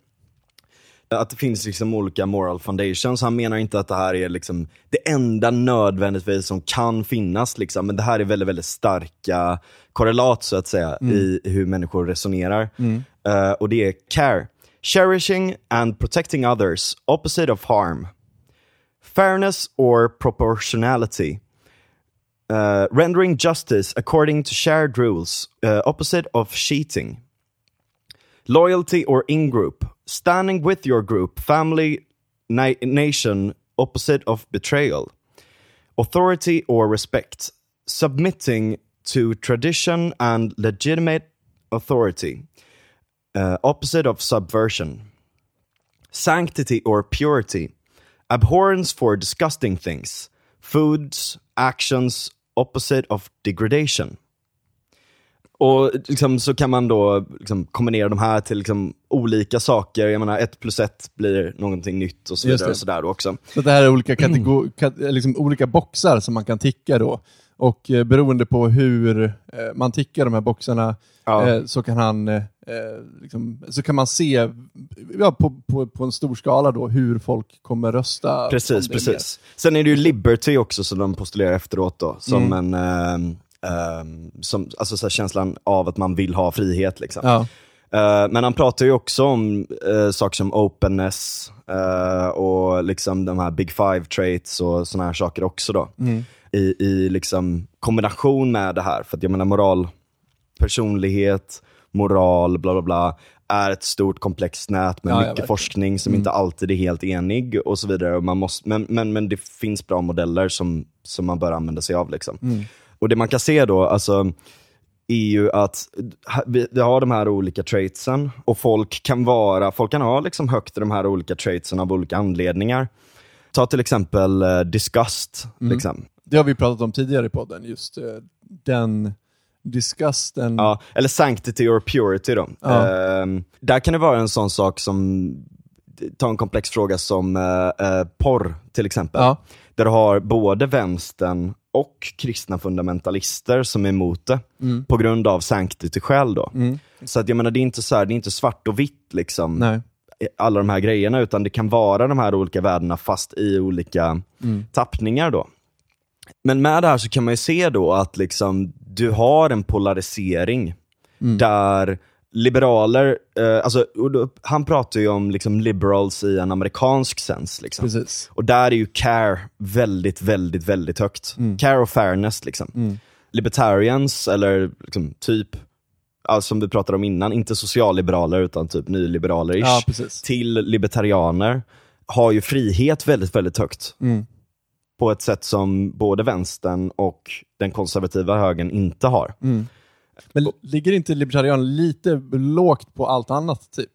att det finns liksom olika moral foundations. Han menar inte att det här är liksom det enda nödvändigtvis som kan finnas, liksom. men det här är väldigt, väldigt starka korrelat så att säga i hur människor resonerar. Eh, och det är care. Cherishing and protecting others, opposite of harm. Fairness or proportionality. Uh, rendering justice according to shared rules, uh, opposite of cheating. Loyalty or in group, standing with your group, family, na- nation, opposite of betrayal. Authority or respect, submitting to tradition and legitimate authority, uh, opposite of subversion. Sanctity or purity, abhorrence for disgusting things, foods, actions, opposite of degradation. Och liksom, så kan man då liksom, kombinera de här till liksom, olika saker. Jag menar, ett plus ett blir någonting nytt och så vidare. Och så där då också. Så det här är olika, kategor- kat- liksom olika boxar som man kan ticka då. Och eh, beroende på hur eh, man tickar de här boxarna Ja. eh, så kan han eh, liksom, så kan man se ja, på, på, på en stor skala då hur folk kommer rösta. Precis, är precis. Sen är det ju Liberty också som de postulerar efteråt då, som Mm. en, ehm, ehm, som, alltså så känslan av att man vill ha frihet liksom. Ja. Eh, men han pratar ju också om uh, saker som openness eh, och liksom de här big five traits och såna här saker också då. Mm. I, I liksom kombination med det här, för att jag menar moral, personlighet, moral, bla bla bla, är ett stort komplext nät med Ja, ja, mycket verkligen. forskning som inte alltid är helt enig och så vidare. Och man måste, men, men, men det finns bra modeller som, som man bör använda sig av. Liksom. Mm. Och det man kan se då, alltså, är ju att vi, vi har de här olika traitsen och folk kan vara, folk kan ha liksom högt i de här olika traitsen av olika anledningar. Ta till exempel uh, disgust. Mm. Liksom. Det har vi pratat om tidigare i podden, just eh, den disgusten. Ja, eller sanctity or purity då. Ja. Ehm, där kan det vara en sån sak som, ta en komplex fråga som eh, porr till exempel. Ja. Där du har både vänstern och kristna fundamentalister som är emot det, Mm. på grund av sanctity-skäl då. Så att jag menar, det är inte så här, det är inte svart och vitt liksom, Nej. alla de här grejerna, utan det kan vara de här olika värdena fast i olika tappningar då. Men med det här så kan man ju se då att liksom, du har en polarisering där liberaler, eh, alltså, han pratar ju om liksom liberals i en amerikansk sens. Liksom. Och där är ju care väldigt, väldigt, väldigt högt. Care och fairness liksom. Libertarians, eller liksom, typ, ja, som vi pratade om innan, inte socialliberaler utan typ nyliberaler-ish, Ja, till libertarianer, har ju frihet väldigt, väldigt högt. Mm. På ett sätt som både vänstern och den konservativa högern inte har. Men ligger inte libertarian lite lågt på allt annat typ?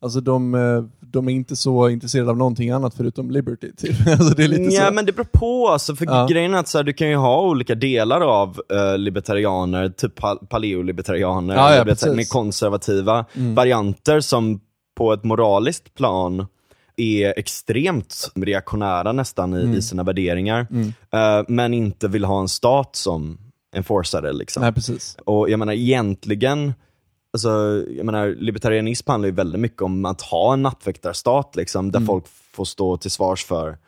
Alltså de, eh, de är inte så intresserade av någonting annat förutom liberty. Typ. Alltså det är lite Ja så. men det beror på alltså, för Ja. grejen är att så här, du kan ju ha olika delar av uh, libertarianer, typ pa- paleolibertarianer, Ja, ja. Mm. med konservativa varianter som på ett moraliskt plan är extremt reaktionära nästan i, Mm. i sina värderingar, Eh, men inte vill ha en stat som enforcare. Liksom. Nej, precis. Och jag menar egentligen, alltså, jag menar, libertarianism handlar ju väldigt mycket om att ha en nattväktarstat liksom, där folk får stå till svars för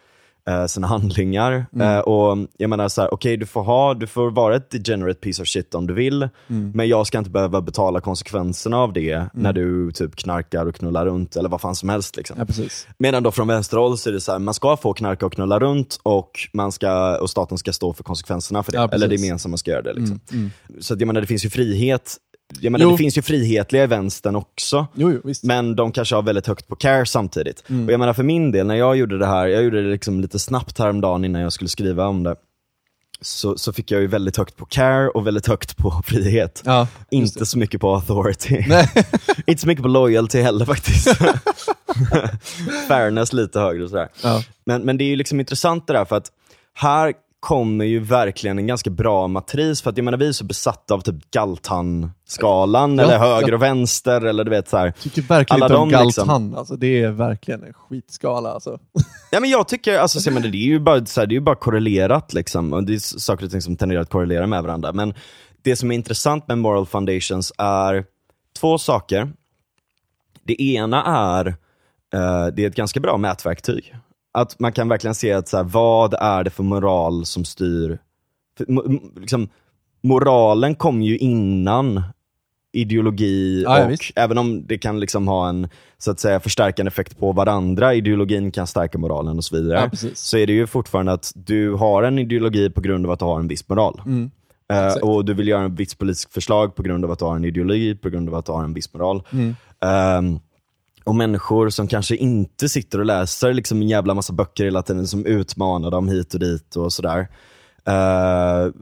eh, sina handlingar. Eh, och jag menar så här, okej du får ha, du får vara ett degenerate piece of shit om du vill, men jag ska inte behöva betala konsekvenserna av det när du typ knarkar och knullar runt eller vad fan som helst. Liksom. Ja. Medan då från vänsterhåll så är det så här, man ska få knarka och knulla runt och, man ska, och staten ska stå för konsekvenserna för det. Ja, eller det gemensamma ska göra det. Liksom. Mm, Så att, jag menar, det finns ju frihet. Jag menar, Jo. det finns ju frihetliga i vänstern också. Jo, jo. Men de kanske har väldigt högt på care samtidigt. Mm. Och jag menar för min del, när jag gjorde det här, jag gjorde det liksom lite snabbt häromdagen innan jag skulle skriva om det. Så, så fick jag ju väldigt högt på care och väldigt högt på frihet. Ja, Inte så mycket på authority. Inte så mycket på loyalty heller faktiskt. Fairness lite högre och sådär. Ja. Men, men det är ju liksom intressant det där för att här kommer ju verkligen en ganska bra matris, för att jag menar vi är så besatta av typ Galtan-skalan, Ja, eller höger och vänster, eller du vet så här. tycker verkligen Alla inte om liksom- Galtan. Alltså, det är verkligen en skitskala. Alltså. Ja men jag tycker, alltså, så jag menar, det är ju bara, så här, det är ju bara korrelerat liksom, och det är saker och ting som tenderar att korrelera med varandra. Men det som är intressant med Moral Foundations är två saker. Det ena är, eh, det är ett ganska bra mätverktyg. Att man kan verkligen se att så här, vad är det för moral som styr, för, liksom, moralen kom ju innan ideologi Ja, ja, och visst. även om det kan liksom ha en så att säga förstärkande effekt på varandra, ideologin kan stärka moralen och så vidare, Ja, så är det ju fortfarande att du har en ideologi på grund av att du har en viss moral. Mm. Exakt. och du vill göra en viss politisk förslag på grund av att du har en ideologi, på grund av att du har en viss moral. Mm. Ehm, och människor som kanske inte sitter och läser liksom en jävla massa böcker hela tiden som utmanar dem hit och dit och sådär. eh,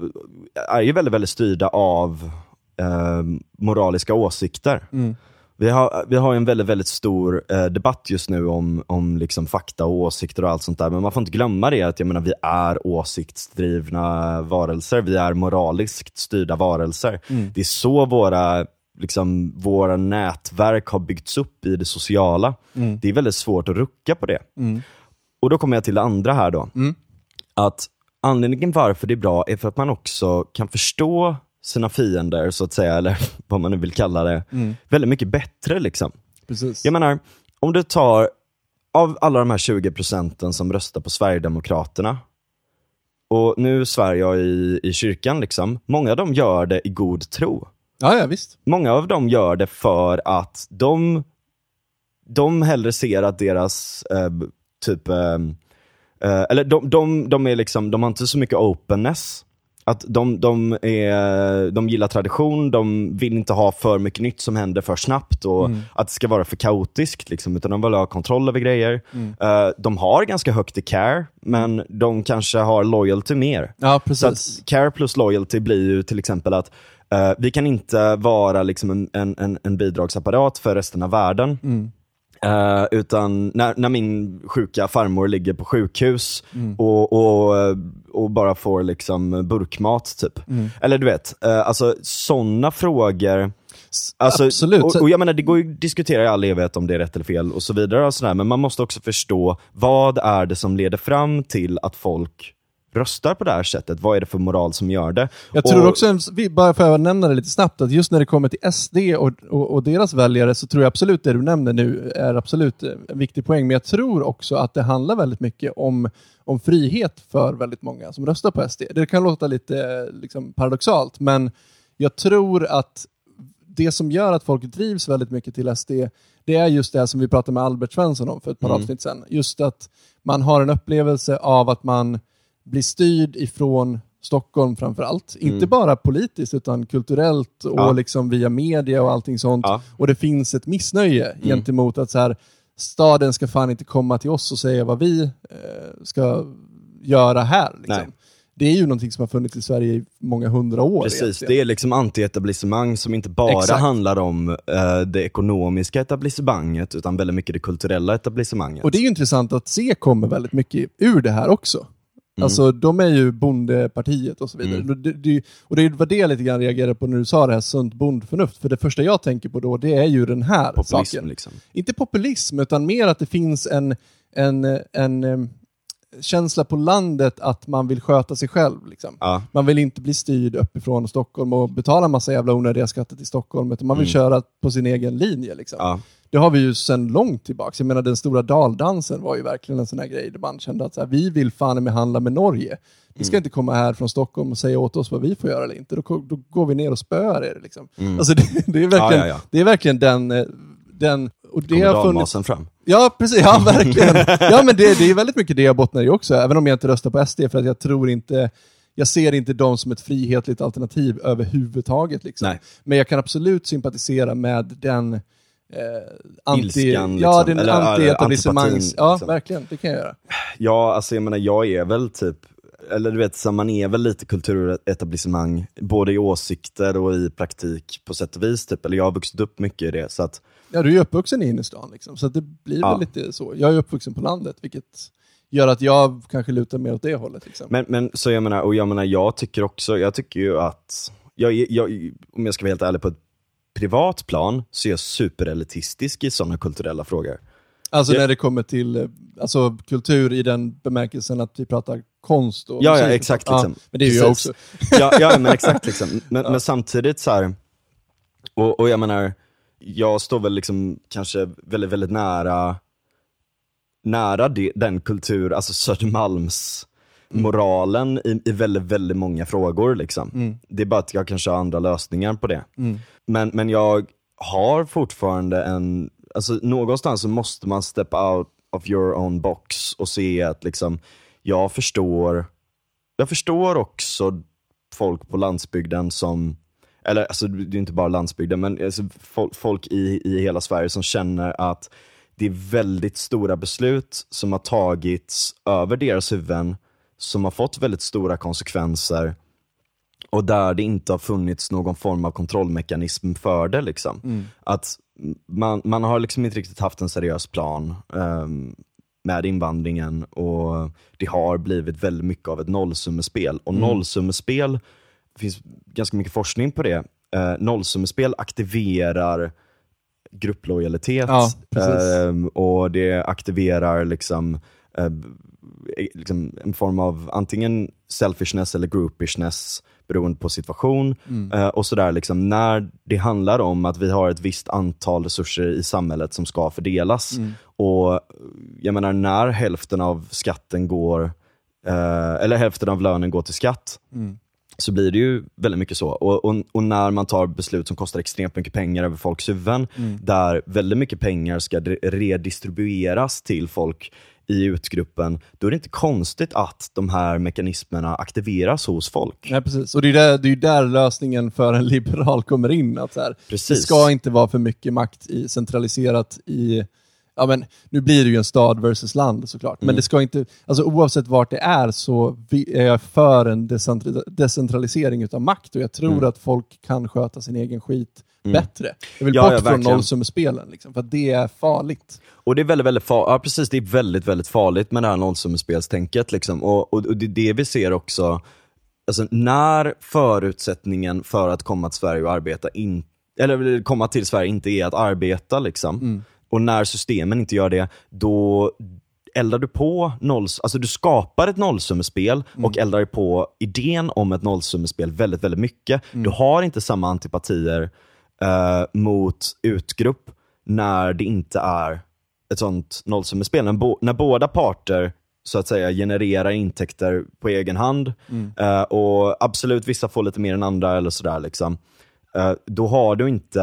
är ju väldigt, väldigt styrda av eh, moraliska åsikter. Mm. Vi har, vi har en väldigt, väldigt stor eh, debatt just nu om, om liksom fakta och åsikter och allt sånt där, men man får inte glömma det att jag menar, vi är åsiktsdrivna varelser, vi är moraliskt styrda varelser. Det är så våra, liksom, våra nätverk har byggts upp i det sociala. Det är väldigt svårt att rucka på det. Och då kommer jag till det andra här då. Att anledningen varför det är bra är för att man också kan förstå sina fiender, så att säga, eller vad man nu vill kalla det, väldigt mycket bättre. liksom. Precis. Jag menar, om du tar av alla de här 20 procenten som röstar på Sverigedemokraterna, och nu svär jag i, i kyrkan, liksom, många av dem gör det i god tro. Ja, ja, visst. Många av dem gör det för att de, de hellre ser att deras, eh, typ, eh, eh, eller de, de, de, är liksom, de har inte så mycket openness. Att de, de, är, de gillar tradition, de vill inte ha för mycket nytt som händer för snabbt och att det ska vara för kaotiskt. Liksom, utan de vill ha kontroll över grejer. Eh, de har ganska högt i care, men de kanske har loyalty mer. Ja, Så precis. att care plus loyalty blir ju till exempel att eh, vi kan inte vara liksom en, en, en, en bidragsapparat för resten av världen. Eh, utan när, när min sjuka farmor ligger på sjukhus och, och, eh, och bara får liksom burkmat typ. Eller du vet, uh, alltså sådana frågor Alltså, Absolut. Och, och jag menar, det går ju att diskutera i all evighet om det är rätt eller fel och så vidare. Och sådär, men man måste också förstå, vad är det som leder fram till att folk röstar på det här sättet? Vad är det för moral som gör det? Jag tror och, också, bara för att nämna det lite snabbt, att just när det kommer till SD och, och, och deras väljare så tror jag absolut det du nämner nu är absolut en viktig poäng. Men jag tror också att det handlar väldigt mycket om, om frihet för väldigt många som röstar på SD. Det kan låta lite liksom, paradoxalt, men jag tror att det som gör att folk drivs väldigt mycket till SD, det är just det som vi pratade med Albert Svensson om för ett par Mm. avsnitt sedan. Just att man har en upplevelse av att man blir styrd ifrån Stockholm framför allt. Inte bara politiskt utan kulturellt och Mm. Ja. liksom via media och allting sånt. Ja. Och det finns ett missnöje Mm. gentemot att så här, staden ska fan inte komma till oss och säga vad vi eh, ska göra här. Liksom. Det är ju någonting som har funnits i Sverige i många hundra år. Precis, egentligen. det är liksom anti-etablissemang som inte bara Exakt. handlar om eh, det ekonomiska etablissemanget utan väldigt mycket det kulturella etablissemanget. Och det är ju intressant att se kommer väldigt mycket ur det här också. Mm. Alltså de är ju bondepartiet och så vidare. Och Det, det, och det var det jag lite grann reagerade på när du sa det här sunt bondförnuft. För det första jag tänker på då, det är ju den här Populism saken. liksom. Inte populism, utan mer att det finns en, en, en, em, känsla på landet att man vill sköta sig själv. Liksom. Ja. Man vill inte bli styrd uppifrån Stockholm och betala massa jävla onödiga skatter till Stockholm, utan man vill köra på sin egen linje. Liksom. Ja. Det har vi ju sedan långt tillbaka. Jag menar den stora daldansen var ju verkligen en sån här grej där man kände att här, vi vill fan med handla med Norge. Ni ska inte komma här från Stockholm och säga åt oss vad vi får göra eller inte. Då, då går vi ner och spöar er. Liksom. Alltså det, det, är verkligen, Ja, ja, ja. Det är verkligen den... eh, den och det Kommer dalmasen fram. Ja, precis. Ja, verkligen. Ja, men det, det är väldigt mycket det jag bottnar i också, även om jag inte röstar på SD, för att jag tror inte jag ser inte dem som ett frihetligt alternativ överhuvudtaget. Liksom. Men jag kan absolut sympatisera med den eh, anti, Ilskan, ja, liksom. den Eller, ja, anti-etablissemangs... Ja, liksom. verkligen. Det kan jag göra. Ja, alltså jag menar jag är väl typ, eller du vet, så man är väl lite kulturetablissemang, både i åsikter och i praktik på sätt och vis. Typ. Eller jag har vuxit upp mycket i det. Så att, Ja, du är ju uppvuxen i innerstan, liksom, så det blir Ja. väl lite så. Jag är uppvuxen på landet, vilket gör att jag kanske lutar mer åt det hållet. Liksom. men, men så jag menar, och jag menar, jag tycker också, jag tycker ju att, jag, jag, om jag ska vara helt ärlig, på ett privat plan så är jag superelitistisk i sådana kulturella frågor. Alltså Jag- när det kommer till eh, alltså, kultur i den bemärkelsen att vi pratar konst och Ja, ja, exakt, liksom. Ja, men det är ju jag också. ja, ja, men exakt. Liksom. Men, men samtidigt så här, och, och jag menar, jag står väl liksom kanske väldigt, väldigt nära, nära det, den kultur, alltså Södermalms moralen i, i väldigt, väldigt många frågor. Liksom. Det är bara att jag kanske har andra lösningar på det. Men, men jag har fortfarande en, alltså någonstans så måste man step out of your own box och se att liksom, jag förstår, jag förstår också folk på landsbygden som, eller alltså det är inte bara landsbygden, men alltså, folk, folk i, i hela Sverige som känner att det är väldigt stora beslut som har tagits över deras huvuden, som har fått väldigt stora konsekvenser och där det inte har funnits någon form av kontrollmekanism för det. Liksom. Att man, man har liksom inte riktigt haft en seriös plan ehm, med invandringen och det har blivit väldigt mycket av ett nollsummespel. Och nollsummespel, det finns ganska mycket forskning på det, uh, nollsummespel aktiverar grupplojalitet Ja, ehm, och det aktiverar liksom, eh, liksom en form av antingen selfishness eller groupishness beroende på situation. Eh, och sådär liksom, När det handlar om att vi har ett visst antal resurser i samhället som ska fördelas. Och jag menar när hälften av skatten går, eh, eller hälften av lönen går till skatt, så blir det ju väldigt mycket så. Och, och, och när man tar beslut som kostar extremt mycket pengar över folks huvuden, där väldigt mycket pengar ska re- redistribueras till folk i utgruppen, då är det inte konstigt att de här mekanismerna aktiveras hos folk. Nej, precis. Och det är, där, det är där lösningen för en liberal kommer in. Att så här, det Precis. ska inte vara för mycket makt i, centraliserat i Ja, men nu blir det ju en stad versus land såklart, men det ska inte, alltså oavsett vart det är så är jag för en decentralisering utav makt och jag tror att folk kan sköta sin egen skit bättre. Jag vill Ja, bort ja, från nollsummespelen, liksom, för det är farligt. Och det är väldigt, väldigt farligt, ja precis, det är väldigt, väldigt farligt med det här nollsummespelstänket. Liksom. Och, och, och det är det vi ser också, alltså när förutsättningen för att komma till Sverige och arbeta, in, eller komma till Sverige inte är att arbeta, liksom. och när systemen inte gör det, då eldar du på noll, alltså du skapar ett nollsummespel och eldar på idén om ett nollsummespel väldigt, väldigt mycket. Du har inte samma antipatier eh, mot utgrupp när det inte är ett sånt nollsummespel. När, bo, när båda parter så att säga genererar intäkter på egen hand eh, och absolut vissa får lite mer än andra eller sådär liksom. Eh, då har du inte,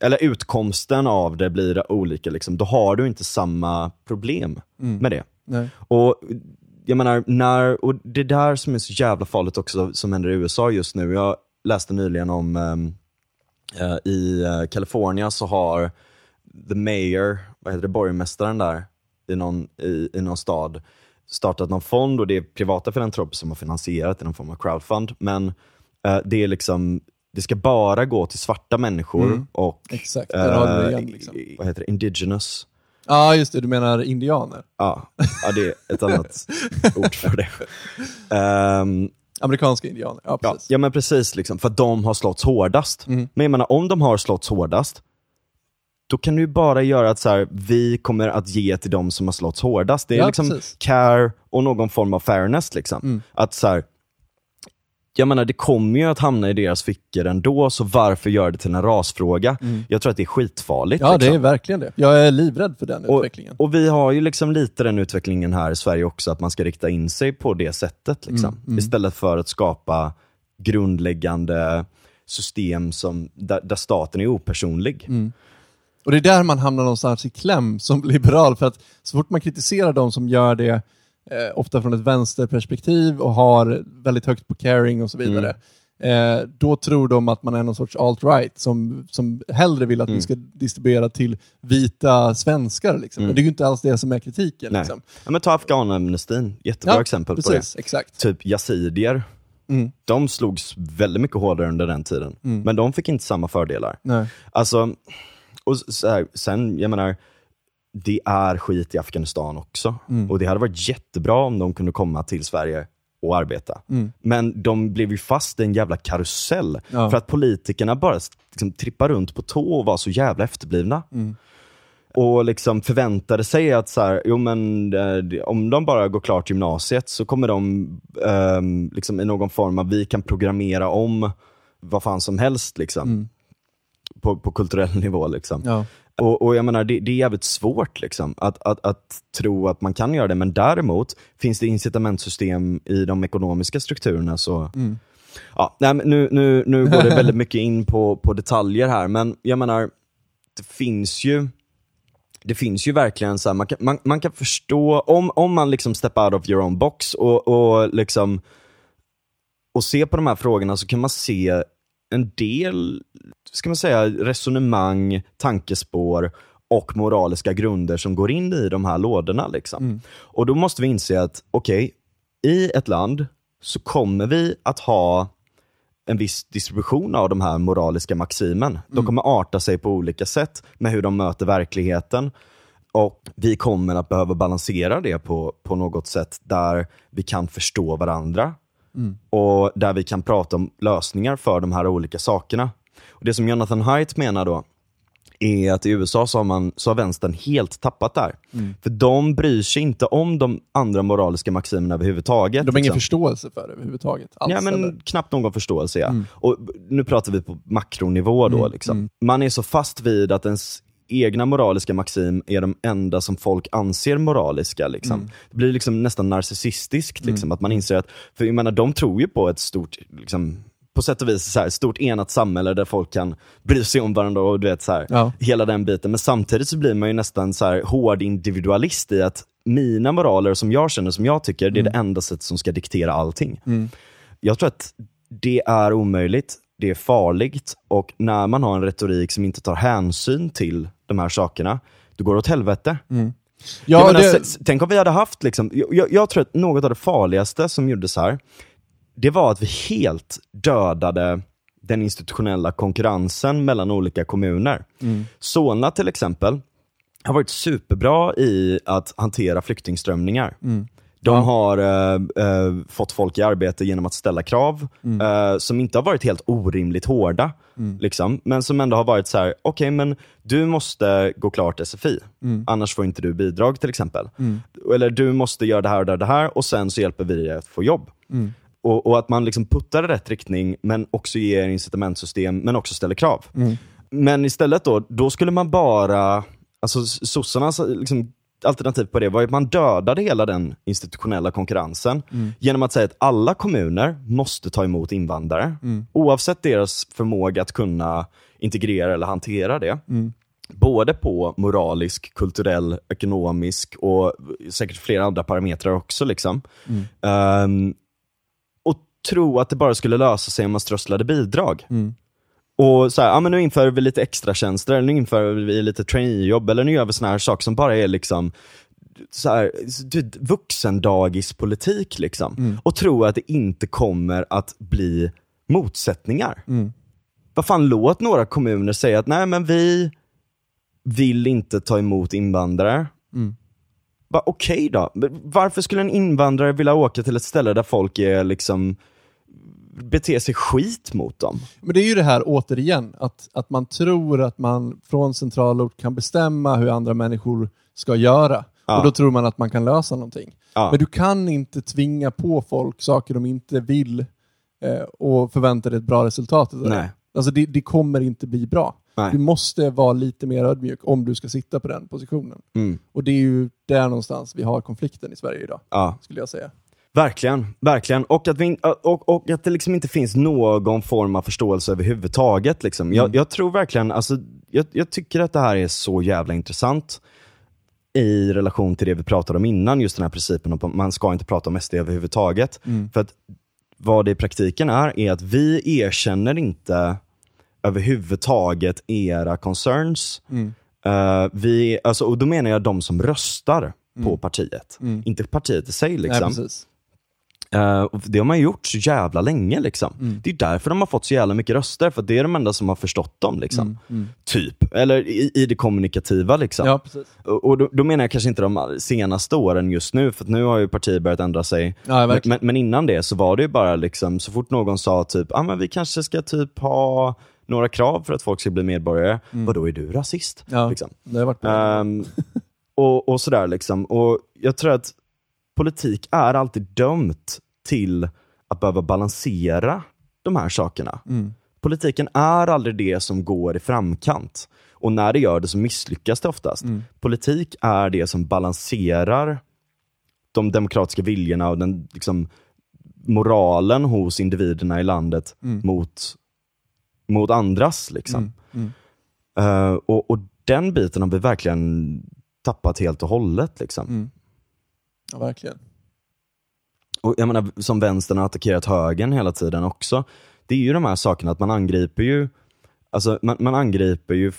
eller utkomsten av det blir olika liksom. Då har du inte samma problem med det. Nej. Och jag menar, när, och det är där som är så jävla farligt också som händer i USA just nu. Jag läste nyligen om eh, i eh, California så har the mayor, vad heter det, borgmästaren där i någon, i, i någon stad startat någon fond och det är privata filantroper som har finansierat i någon form av crowdfund. Men eh, det är liksom, det ska bara gå till svarta människor och Exakt, det igen, eh, liksom. vad heter det, indigenous. Ja, just det, du menar indianer? Ja, ja det är ett annat ord för det. Ehm, Amerikanska indianer, ja ja, precis. ja men precis, liksom, för att de har slått hårdast. Men jag menar, om de har slått hårdast, då kan du bara göra att så här, vi kommer att ge till de som har slått hårdast. Det är Ja, liksom precis. care och någon form av fairness. Liksom. Mm. Att så här, jag menar, det kommer ju att hamna i deras fickor ändå, så varför göra det till en rasfråga? Jag tror att det är skitfarligt. Mm. Ja, det liksom. är verkligen det. Jag är livrädd för den och, utvecklingen. och vi har ju liksom lite den utvecklingen här i Sverige också, att man ska rikta in sig på det sättet. Liksom. Mm, Istället för att skapa grundläggande system som, där, där staten är opersonlig. Mm. Och det är där man hamnar någonstans i kläm som liberal, för att så fort man kritiserar de som gör det, eh, ofta från ett vänsterperspektiv och har väldigt högt på caring och så vidare, eh, då tror de att man är någon sorts alt-right som, som hellre vill att vi ska distribuera till vita svenskar. Liksom. Men det är ju inte alls det som är kritiken. Liksom. Ja, men ta afghanamnestin, jättebra exempel på precis, det. Exakt. Typ yazidier, Mm. de slogs väldigt mycket hårdare under den tiden. Men de fick inte samma fördelar. Nej. Alltså, och så här, sen, jag menar, det är skit i Afghanistan också. Mm. Och det hade varit jättebra om de kunde komma till Sverige och arbeta. Mm. Men de blev ju fast i en jävla karusell. Ja. För att politikerna bara liksom, trippar runt på tå och var så jävla efterblivna. Och liksom förväntade sig att så här, jo, men, eh, om de bara går klart gymnasiet så kommer de ehm, liksom, i någon form av, vi kan programmera om vad fan som helst. Liksom på, på kulturell nivå. Liksom. Ja. Och, och jag menar, det, det är jävligt svårt liksom, att, att, att tro att man kan göra det, men däremot finns det incitamentsystem i de ekonomiska strukturerna. Så, ja, nej, nu, nu, nu går det väldigt mycket in på, på detaljer här, men jag menar, det finns ju det finns ju verkligen så här, man kan, man, man kan förstå, om, om man liksom step out of your own box och, och liksom och se på de här frågorna så kan man se en del, ska man säga, resonemang, tankespår och moraliska grunder som går in i de här lådorna. Liksom. Och då måste vi inse att, okej, i ett land så kommer vi att ha en viss distribution av de här moraliska maximen. De kommer arta sig på olika sätt med hur de möter verkligheten. Och vi kommer att behöva balansera det på, på något sätt där vi kan förstå varandra. Och där vi kan prata om lösningar för de här olika sakerna. Och Det som Jonathan Haidt menar då, är att i USA så har, man, så har vänstern helt tappat där. För de bryr sig inte om de andra moraliska maximerna överhuvudtaget. De har ingen liksom. förståelse för det överhuvudtaget. Alls, Ja, men eller? knappt någon förståelse. Ja. Och nu pratar vi på makronivå. Då, liksom. Man är så fast vid att ens egna moraliska maxim är de enda som folk anser moraliska. Liksom. Det blir liksom nästan narcissistiskt, liksom, att man inser att, för jag menar, de tror ju på ett stort, liksom, på sätt och vis så här, stort enat samhälle där folk kan bry sig om varandra och du vet så här, Ja. hela den biten. Men samtidigt så blir man ju nästan så här hård individualist i att mina moraler som jag känner, som jag tycker, det är det enda sättet som ska diktera allting. Jag tror att det är omöjligt, det är farligt och när man har en retorik som inte tar hänsyn till de här sakerna, då går det åt helvete. Ja, jag menar, det, Tänk om vi hade haft, liksom, jag- jag, tror att något av det farligaste som gjordes här, det var att vi helt dödade den institutionella konkurrensen mellan olika kommuner. Solna till exempel har varit superbra i att hantera flyktingströmningar. De har eh, eh, fått folk i arbete genom att ställa krav eh, som inte har varit helt orimligt hårda. Liksom, men som ändå har varit så här: okej men du måste gå klart SFI, annars får inte du bidrag till exempel. Eller du måste göra det här och det här och det här och sen så hjälper vi dig att få jobb. Och, och att man liksom puttar i rätt riktning, men också ger incitamentsystem, men också ställer krav. Men istället då, då skulle man bara, alltså sossarnas liksom, alternativ på det var att man dödade hela den institutionella konkurrensen genom att säga att alla kommuner måste ta emot invandrare, oavsett deras förmåga att kunna integrera eller hantera det. Både på moralisk, kulturell, ekonomisk och säkert flera andra parametrar också. Liksom. Ehm, och tro att det bara skulle lösa sig om man strösslade bidrag. Och så här, ja men nu inför vi lite extra tjänster eller nu inför vi lite traineejobb, eller nu gör vi såna här saker som bara är liksom så här, vuxendagispolitik liksom. Och tro att det inte kommer att bli motsättningar. Vad fan, låt några kommuner säga att nej men vi vill inte ta emot invandrare. Bara, Okej då, Men varför skulle en invandrare vilja åka till ett ställe där folk är liksom bete sig skit mot dem. Men det är ju det här återigen, att, att man tror att man från centralort kan bestämma hur andra människor ska göra. Ja. Och då tror man att man kan lösa någonting. Ja. Men du kan inte tvinga på folk saker de inte vill eh, och förvänta dig ett bra resultat det. Nej. Alltså det, det kommer inte bli bra. Nej. Du måste vara lite mer ödmjuk om du ska sitta på den positionen. Mm. Och det är ju där någonstans vi har konflikten i Sverige idag, Ja. skulle jag säga. Verkligen, verkligen. Och att, vi, och, och att det liksom inte finns någon form av förståelse överhuvudtaget. Liksom. Jag, jag tror verkligen, alltså, jag, jag tycker att det här är så jävla intressant i relation till det vi pratade om innan, just den här principen om att man ska inte prata om SD överhuvudtaget. För att vad det i praktiken är, är att vi erkänner inte överhuvudtaget era concerns. Eh, vi, alltså, och då menar jag de som röstar på partiet. Inte partiet i sig. Nej, Liksom. precis. Och det har man gjort så jävla länge. Liksom. Det är därför de har fått så jävla mycket röster, för det är de enda som har förstått dem. Liksom. Typ. Eller i, i det kommunikativa. Liksom. Ja. Och, och då, då menar jag kanske inte de senaste åren just nu, för nu har ju partier börjat ändra sig. Ja, men, men, men innan det så var det ju bara liksom, så fort någon sa typ, ah, men vi kanske ska typ ha några krav för att folk ska bli medborgare. Vadå, är du rasist? Ja, Liksom. det har varit. Ehm, och, och sådär liksom. Och jag tror att politik är alltid dömt till att behöva balansera de här sakerna. Politiken är aldrig det som går i framkant. Och när det gör det så misslyckas det oftast. Politik är det som balanserar de demokratiska viljorna och den liksom, moralen hos individerna i landet mot, mot andras. Liksom. Eh, och, och den biten har vi verkligen tappat helt och hållet. Liksom. Ja, verkligen. Och jag menar, som vänstern har attackerat högern hela tiden också. Det är ju de här sakerna att man angriper ju, alltså man, man angriper ju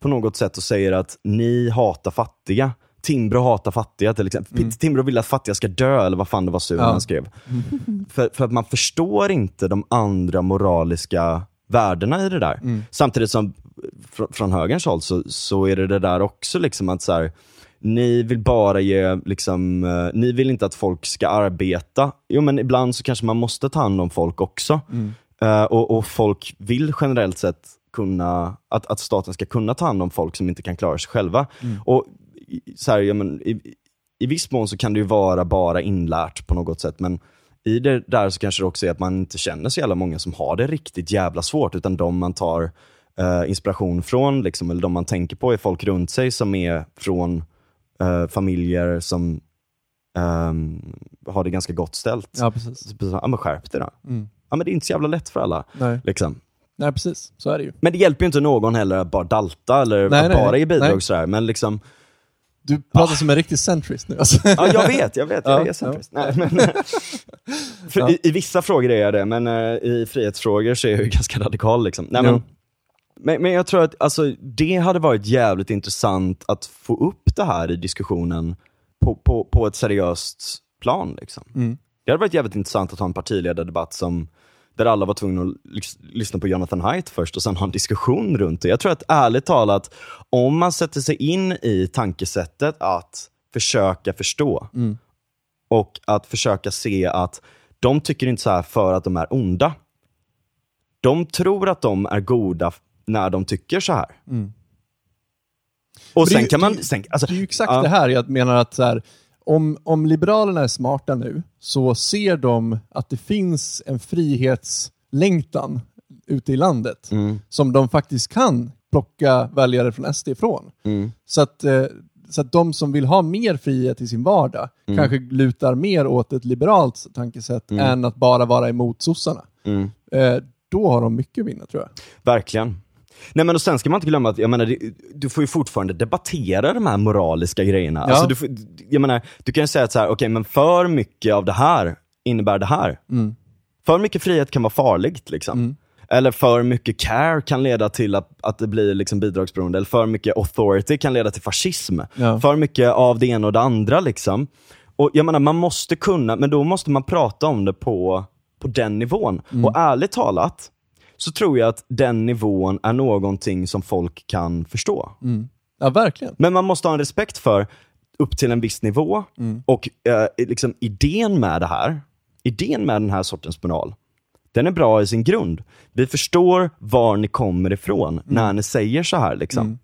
på något sätt och säger att ni hatar fattiga. Timbro hatar fattiga till exempel. Timbro vill att fattiga ska dö, eller vad fan det var Suren Ja. skrev. för, för att man förstår inte de andra moraliska värdena i det där. Samtidigt som fr- från högerns håll så, så är det det där också liksom att så här, ni vill bara ge, liksom, eh, ni vill inte att folk ska arbeta. Jo men ibland så kanske man måste ta hand om folk också. Eh, och, och folk vill generellt sett kunna, att, att staten ska kunna ta hand om folk som inte kan klara sig själva. Och i- så här, ja, men, i, I viss mån så kan det ju vara bara inlärt på något sätt, men i det där så kanske det också är att man inte känner så jävla många som har det riktigt jävla svårt, utan de man tar eh, inspiration från, liksom, eller de man tänker på är folk runt sig som är från eh, familjer som ehm, har det ganska gott ställt. Ja, precis. Så, Ja men skärp dig då. Ja men det är inte så jävla lätt för alla. Nej. Liksom. Nej, precis. Så är det ju. Men det hjälper ju inte någon heller att bara dalta eller Nej, att nej, bara ge bidrag nej. sådär. Men liksom, Du pratar som en riktig centrist nu alltså. ja jag vet, jag vet, jag Ja, är centrist. Nej, men, Ja. i, I vissa frågor är jag det, men eh, i frihetsfrågor så är jag ju ganska radikal. Liksom. Nej, men. Men, men jag tror att alltså, det hade varit jävligt intressant att få upp det här i diskussionen på, på, på ett seriöst plan. Liksom. Mm. Det hade varit jävligt intressant att ha en partiledardebatt som, där alla var tvungna att lys- lyssna på Jonathan Haidt först och sen ha en diskussion runt det. Jag tror att ärligt talat, om man sätter sig in i tankesättet att försöka förstå och att försöka se att de tycker inte så här för att de är onda. De tror att de är goda när de tycker så här. Och det är sen ju- kan man... det Sen, alltså, Det är ju exakt ja. det här jag menar att så här, om, om Liberalerna är smarta nu så ser de att det finns en frihetslängtan ute i landet Mm. som de faktiskt kan plocka väljare från SD ifrån. Mm. Så, att, eh, så att de som vill ha mer frihet i sin vardag Mm. kanske lutar mer åt ett liberalt tankesätt än att bara vara emot sossarna. Mm. Eh, då har de mycket att vinna tror jag. Verkligen. Nej men och sen ska man inte glömma att, jag menar, du får ju fortfarande debattera de här moraliska grejerna. Ja. Alltså, du, får, jag menar, du kan ju säga att så här, okej men för mycket av det här innebär det här. För mycket frihet kan vara farligt. Liksom. Eller för mycket care kan leda till att, att det blir liksom bidragsberoende. Eller för mycket authority kan leda till fascism. Ja. För mycket av det ena och det andra. Liksom. Och jag menar, man måste kunna, men då måste man prata om det på, på den nivån. Och ärligt talat, så tror jag att den nivån är någonting som folk kan förstå. Ja, verkligen. Men man måste ha en respekt för upp till en viss nivå och eh, liksom idén med det här, idén med den här sortens moral, den är bra i sin grund. Vi förstår var ni kommer ifrån när ni säger så här liksom. Mm.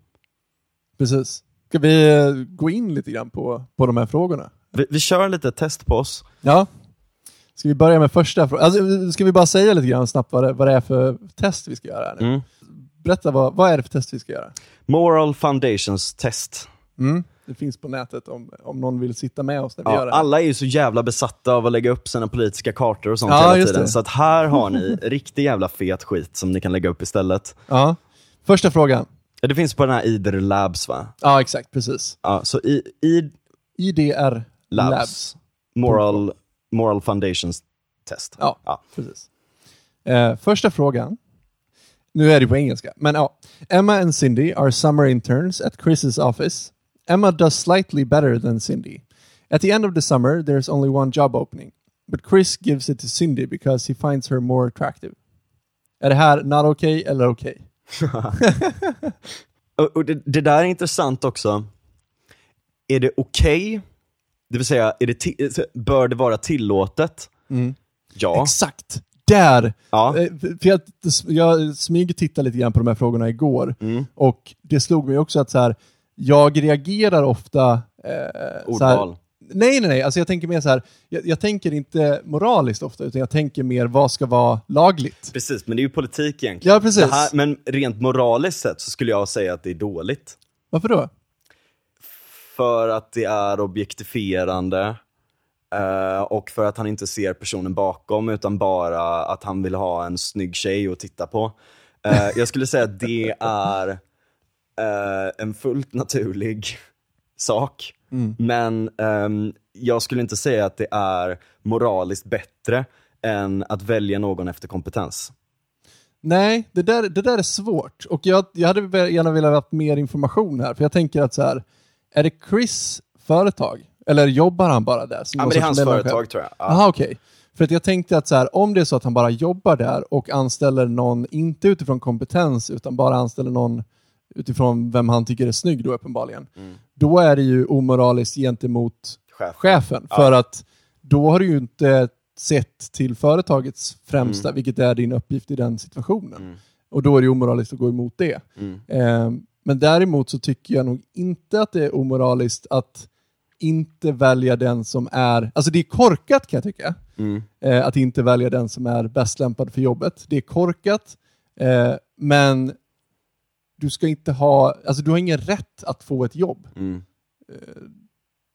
Precis. Ska vi eh, gå in lite grann på, på de här frågorna? Vi, vi kör lite test på oss. Ja. Ska vi börja med första frågan? Alltså, ska vi bara säga lite grann snabbt vad det, vad det är för test vi ska göra här nu? Mm. Berätta, vad, vad är det för test vi ska göra? Moral Foundations test. Mm. Det finns på nätet om, om någon vill sitta med oss när vi gör Ja, det. alla är ju så jävla besatta av att lägga upp sina politiska kartor och sånt Ja, hela tiden. Så att här har ni riktig jävla fet skit som ni kan lägga upp istället. Ja. Första frågan. Det finns på den här IDR Labs va? Ja, exakt. Precis. Ja, så i, i IDR Labs, Labs. Moral, Moral Foundations test. Ja, Ja. precis. Eh, första frågan. Nu är det på engelska, men ja. Emma and Cindy are summer interns at Chris's office. Emma does slightly better than Cindy. At the end of the summer, there's only one job opening. But Chris gives it to Cindy because he finds her more attractive. Är det här not okay eller okej? Och, och det, det där är intressant också. Är det okej? Det vill säga, är det ti- bör det vara tillåtet? Ja. Exakt! Där! Ja. Eh, För jag, jag smygtittade lite grann på de här frågorna igår Mm. och det slog mig också att så här, jag reagerar ofta... Eh, så här, Ordval. nej, nej, nej. Alltså jag tänker mer så här, jag, jag tänker inte moraliskt ofta, utan jag tänker mer vad ska vara lagligt. Precis, men det är ju politik egentligen. Ja, precis. Här, men rent moraliskt sett så skulle jag säga att det är dåligt. Varför då? För att det är objektifierande eh, och för att han inte ser personen bakom utan bara att han vill ha en snygg tjej att titta på. Eh, jag skulle säga att det är eh, en fullt naturlig sak. Men ehm, jag skulle inte säga att det är moraliskt bättre än att välja någon efter kompetens. Nej, det där, det där är svårt. Och jag, jag hade gärna velat ha mer information här, för jag tänker att så här, är det Chris företag? Eller jobbar han bara där? Ja, men det är hans företag tror jag. Ja. Jaha, okej. För att jag tänkte att så här, om det är så att han bara jobbar där och anställer någon, inte utifrån kompetens, utan bara anställer någon utifrån vem han tycker är snygg då uppenbarligen, då är det ju omoraliskt gentemot Chef. chefen. För att då har du ju inte sett till företagets främsta, vilket är din uppgift i den situationen. Och då är det omoraliskt att gå emot det. Eh, men däremot så tycker jag nog inte att det är omoraliskt att inte välja den som är, alltså det är korkat kan jag tycka, eh, att inte välja den som är bäst lämpad för jobbet. Det är korkat, eh, men du ska inte ha, alltså du har ingen rätt att få ett jobb. Mm.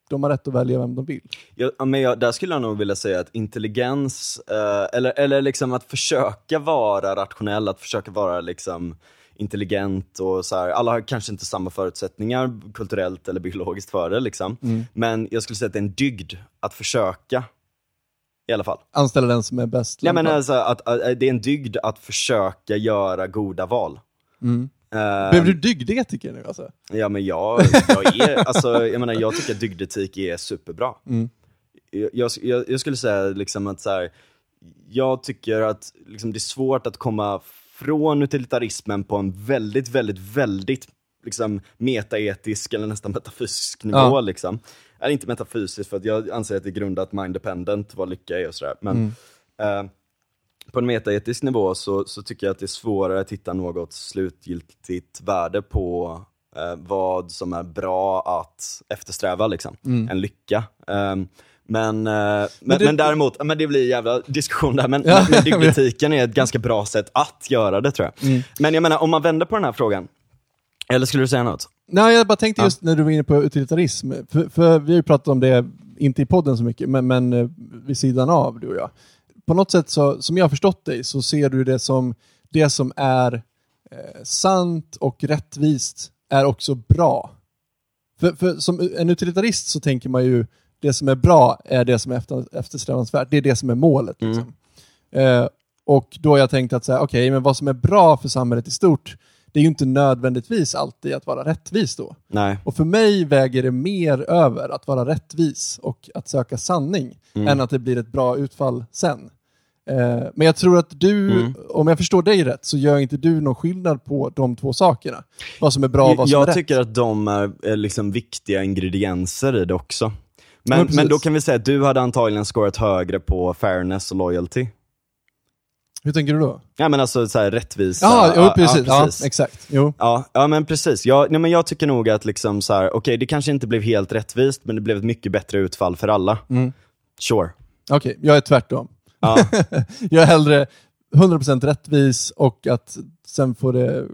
De har rätt att välja vem de vill. Ja, men jag, där skulle jag nog vilja säga att intelligens, eh, eller, eller liksom att försöka vara rationell, att försöka vara liksom intelligent och så här. alla har kanske inte samma förutsättningar kulturellt eller biologiskt för det liksom. Men jag skulle säga att det är en dygd att försöka. I alla fall. Anställa den som är bäst menar lämpad. alltså att, att det är en dygd att försöka göra goda val. Eh, Blev du dygdetiker nu alltså? Ja men jag, jag är, alltså jag menar jag tycker att dygdetik är superbra. Jag, jag, jag jag skulle säga liksom att så här, jag tycker att liksom, det är svårt att komma från utilitarismen på en väldigt, väldigt, väldigt liksom, metaetisk eller nästan metafysisk nivå. Ja. Liksom. Eller inte metafysiskt för att jag anser att det är grundat mind-dependent vad lycka är och sådär. Men eh, på en metaetisk nivå så, så tycker jag att det är svårare att hitta något slutgiltigt värde på eh, vad som är bra att eftersträva liksom, en lycka. Ehm, men, eh, men, men, det- däremot, men det blir jävla diskussion där, men, Ja. men dygdetiken är ett ganska bra sätt att göra det tror jag. Men jag menar, om man vänder på den här frågan, eller skulle du säga något? Nej, jag bara tänkte just när du var inne på utilitarism, för, för vi har ju pratat om det, inte i podden så mycket, men, men eh, vid sidan av, du och jag. På något sätt, så, som jag har förstått dig, så ser du det som det som är eh, sant och rättvist är också bra. För, för som en utilitarist så tänker man ju, det som är bra är det som är efter, eftersträvansvärt, det är det som är målet. Liksom. Eh, och då har jag tänkt att säga, okej, men vad som är bra för samhället i stort, det är ju inte nödvändigtvis alltid att vara rättvis då. Nej. Och för mig väger det mer över att vara rättvis och att söka sanning, än att det blir ett bra utfall sen. Eh, men jag tror att du, om jag förstår dig rätt, så gör inte du någon skillnad på de två sakerna. Vad som är bra och vad som jag är rätt. tycker att de är, är liksom viktiga ingredienser i det också. Men, precis. men då kan vi säga att du hade antagligen scorat högre på fairness och loyalty. Hur tänker du då? Ja men alltså så här, rättvisa. Ja, jo, precis. Ja, Ja, exakt. Jo. Ja, ja men precis. Ja, nej, men jag tycker nog att liksom så här, okej det kanske inte blev helt rättvist, men det blev ett mycket bättre utfall för alla. Mm. Sure. Okej, jag är tvärtom. Ja, Jag är hellre 100% rättvis och att sen får det,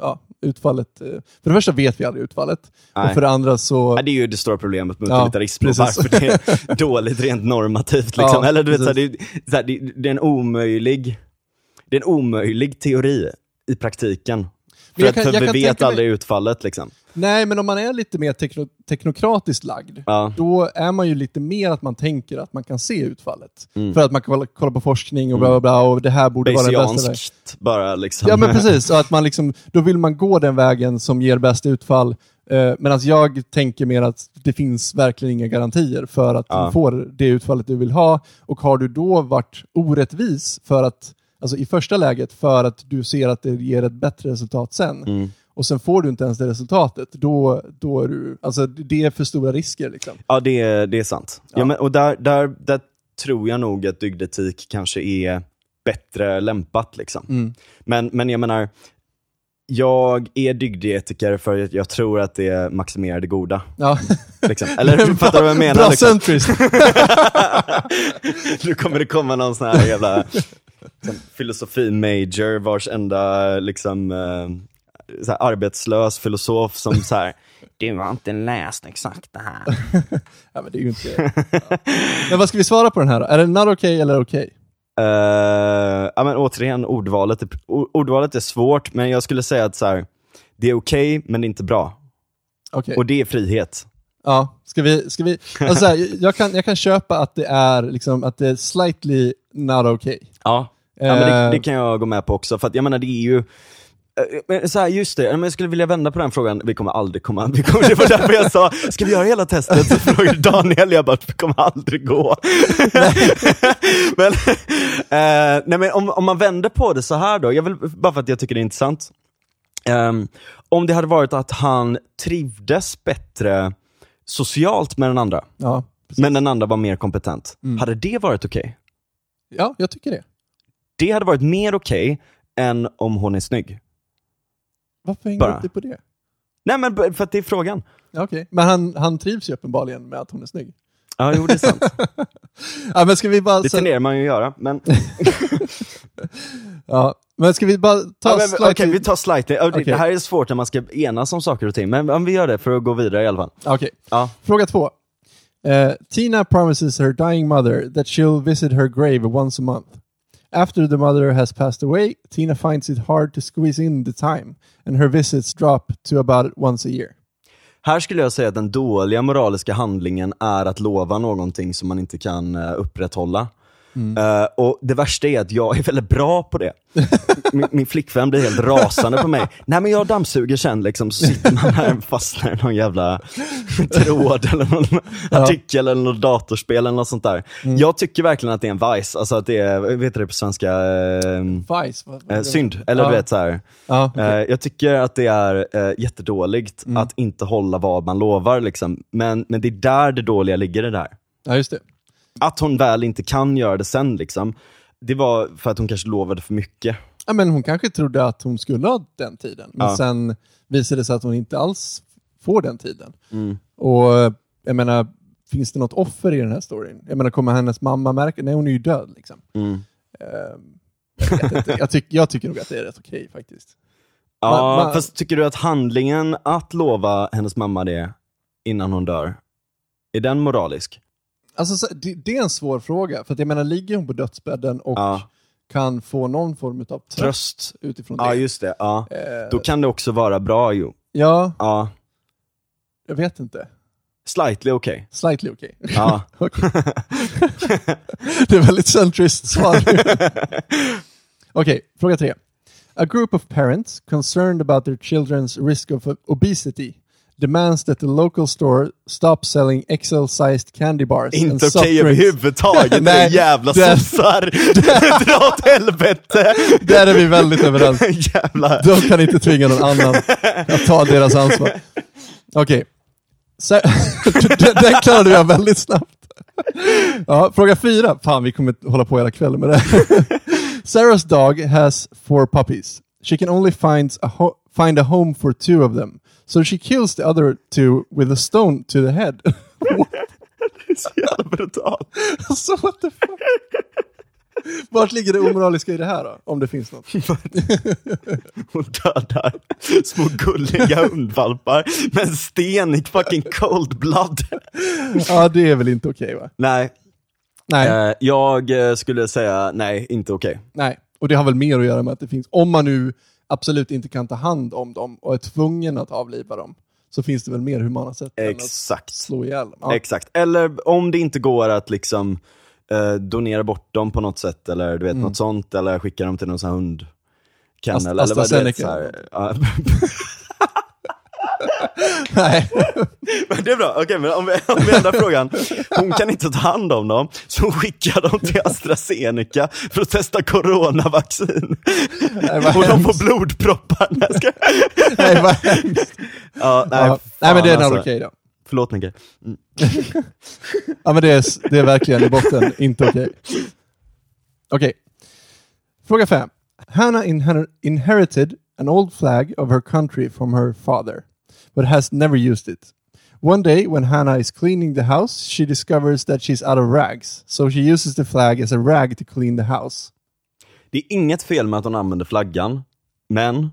ja, utfallet, eh, för det första vet vi aldrig utfallet, Nej. och för det andra så, Ja, det är ju det stora problemet med Ja, utilitarism precis. varför det är dåligt rent normativt. Liksom. Ja, Eller du vet, så det, det är en omöjlig det är en omöjlig teori i praktiken. För, jag att, kan- för jag vi kan vet tänka mig- aldrig utfallet. Liksom. nej men om man är lite mer tekno, teknokratiskt lagd, Ja. då är man ju lite mer att man tänker att man kan se utfallet. Mm. För att man kan kolla, på forskning och bla bla bla, och det här borde vara den bästa vägen. Bara liksom. Ja men precis, och att man liksom, då vill man gå den vägen som ger bäst utfall. Eh, Medan jag tänker mer att det finns verkligen inga garantier för att Ja. du får det utfallet du vill ha. Och har du då varit orättvis för att, alltså i första läget, för att du ser att det ger ett bättre resultat sen, Mm. och sen får du inte ens det resultatet, då, då är du, alltså det är för stora risker liksom. Ja, det är, det är sant. Ja. Ja. men, och där, där, där tror jag nog att dygdetik kanske är bättre lämpat. Liksom. Mm. Men, men jag menar, jag är dygdetiker för att jag tror att det maximerar det goda. Ja. Liksom. Eller du fattar vad jag menar? Bra Liksom. centrist! nu kommer det komma någon sån här jävla filosofi-major vars enda liksom, eh, här, arbetslös filosof som så här, du har inte läst exakt det här. ja, men det är ju inte... Ja. Men vad ska vi svara på den här då? Är det not okay eller okej? Uh, ja, men återigen, ordvalet är, ordvalet är svårt, men jag skulle säga att så här, det är okej, men det är inte bra. Okej. Och det är frihet. Ja, ska vi, ska vi, alltså så här, jag, kan, jag kan köpa att det är liksom, att det är slightly not okay. Ja, ja men det, Eh. det kan jag gå med på också, för att jag menar det är ju eh, men så här, just det, jag skulle vilja vända på den frågan, vi kommer aldrig komma, vi kommer, det var därför jag sa, ska vi göra hela testet? Så frågade Daniel, jag bara, det kommer aldrig gå. men, eh, nej men om, om man vänder på det så här då, jag vill, bara för att jag tycker det är intressant. Ehm, om det hade varit att han trivdes bättre socialt med den andra, Ja, men den andra var mer kompetent, Mm. hade det varit okej? ja jag tycker det. Det hade varit mer okej än om hon är snygg. Varför hänger Bara. du upp dig på det? Nej men b- för att det är frågan. Ja, okej. Men han, han trivs ju uppenbarligen med att hon är snygg. Ja, jo det är sant. Ja, men ska vi bara... Det tenderar man ju att göra. Men, ja, men ska vi bara ta ja, men. Okej, vi tar slightly. Ja, det- Okej. Det här är svårt när man ska enas om saker och ting, men om vi gör det för att gå vidare i alla fall. Okej. Ja. Fråga två. Eh, Tina promises her dying mother that she'll visit her grave once a month. After the mother has passed away, Tina finds it hard to squeeze in the time, and her visits drop to about once a year. Här skulle jag säga att den dåliga moraliska handlingen är att lova någonting som man inte kan eh, upprätthålla upprätthålla. Eh, och Det värsta är att jag är väldigt bra på det. min, min flickvän blir helt rasande på mig. Nej men jag dammsuger sen, liksom, så sitter man här och fastnar i någon jävla tråd eller någon artikel eller något datorspel eller något sånt där. Jag tycker verkligen att det är en vice, alltså att det är, vad heter det på svenska? Eh, Vice? Eh, synd, eller Ja. du vet så här. Ja, okej. Eh, jag tycker att det är eh, jättedåligt Mm. att inte hålla vad man lovar. Liksom. Men, men det är där det dåliga ligger det där. ja, just det. Att hon väl inte kan göra det sen, liksom, det var för att hon kanske lovade för mycket. Ja, men hon kanske trodde att hon skulle ha den tiden, men Ja. sen visade det sig att hon inte alls får den tiden. Mm. Och jag menar, finns det något offer i den här storyn? Jag menar, kommer hennes mamma märka? Nej, hon är ju död liksom. Mm. Ehm, jag, jag, tyck, jag tycker nog att det är rätt okej faktiskt. Ja, Man- man- fast tycker du att handlingen att lova hennes mamma det innan hon dör, är den moralisk? Alltså, så, det, det är en svår fråga, för att jag menar, ligger hon på dödsbädden och Ja. kan få någon form av tröst, Tröst? utifrån Ja, det? just det. Ja. Eh, Då kan det också vara bra ju. Ja, Ja. jag vet inte. Slightly okej. Slightly okej. Ja. Okej. det är väldigt centrist svar. Okej, fråga tre. A group of parents concerned about their children's risk of obesity demands that the local store stop selling XL-sized candy bars Inte okej drinks. överhuvudtaget, Nej, jävla det- sossar! Dra åt helvete! Där är vi väldigt överens. Jävla... De kan inte tvinga någon annan att ta deras ansvar. Okej. Så- Den klarade jag väldigt snabbt. Ja, fråga fyra. Fan, vi kommer hålla på hela kvällen med det. Sarah's dog has four puppies. She can only find a, find a home for two of them. So she kills the other two with a stone to the head. Så jävla brutalt. alltså what the fuck? Vart ligger det omoraliska i det här då? Om det finns något. Hon dödar små gulliga hundvalpar med en sten i fucking cold blood. Ja, det är väl inte okej va? Nej, Nej, eh, jag eh, skulle säga nej, inte okej. nej. Och det har väl mer att göra med att det finns, om man nu absolut inte kan ta hand om dem och är tvungen att avliva dem, så finns det väl mer humana sätt än att Exakt. slå ihjäl dem. Ja. Exakt. Eller om det inte går att liksom eh, donera bort dem på något sätt, eller du vet något sånt, eller skicka dem till någon sån här hundkennel. Ast- eller vad du vet, AstraZeneca. så här, ja. Nej. Men det är bra, okej men om vi, om vi ändrar frågan. Hon kan inte ta hand om dem, så hon skickar dem till AstraZeneca för att testa coronavaccin. Nej, Och de får blodproppar. Nej, vad hemskt. ja, nej, Ja. Nej, men det är nog fan, okej då. Förlåt Nicke. Ja, men det är, det är verkligen i botten inte okej. Okej. Fråga fem. Hannah inher- inherited an old flag of her country from her father, but has never used it. One day, when Hannah is cleaning the house, she discovers that she's out of rags, so she uses the flag as a rag to clean the house. Det är inget fel med att hon använder flaggan, men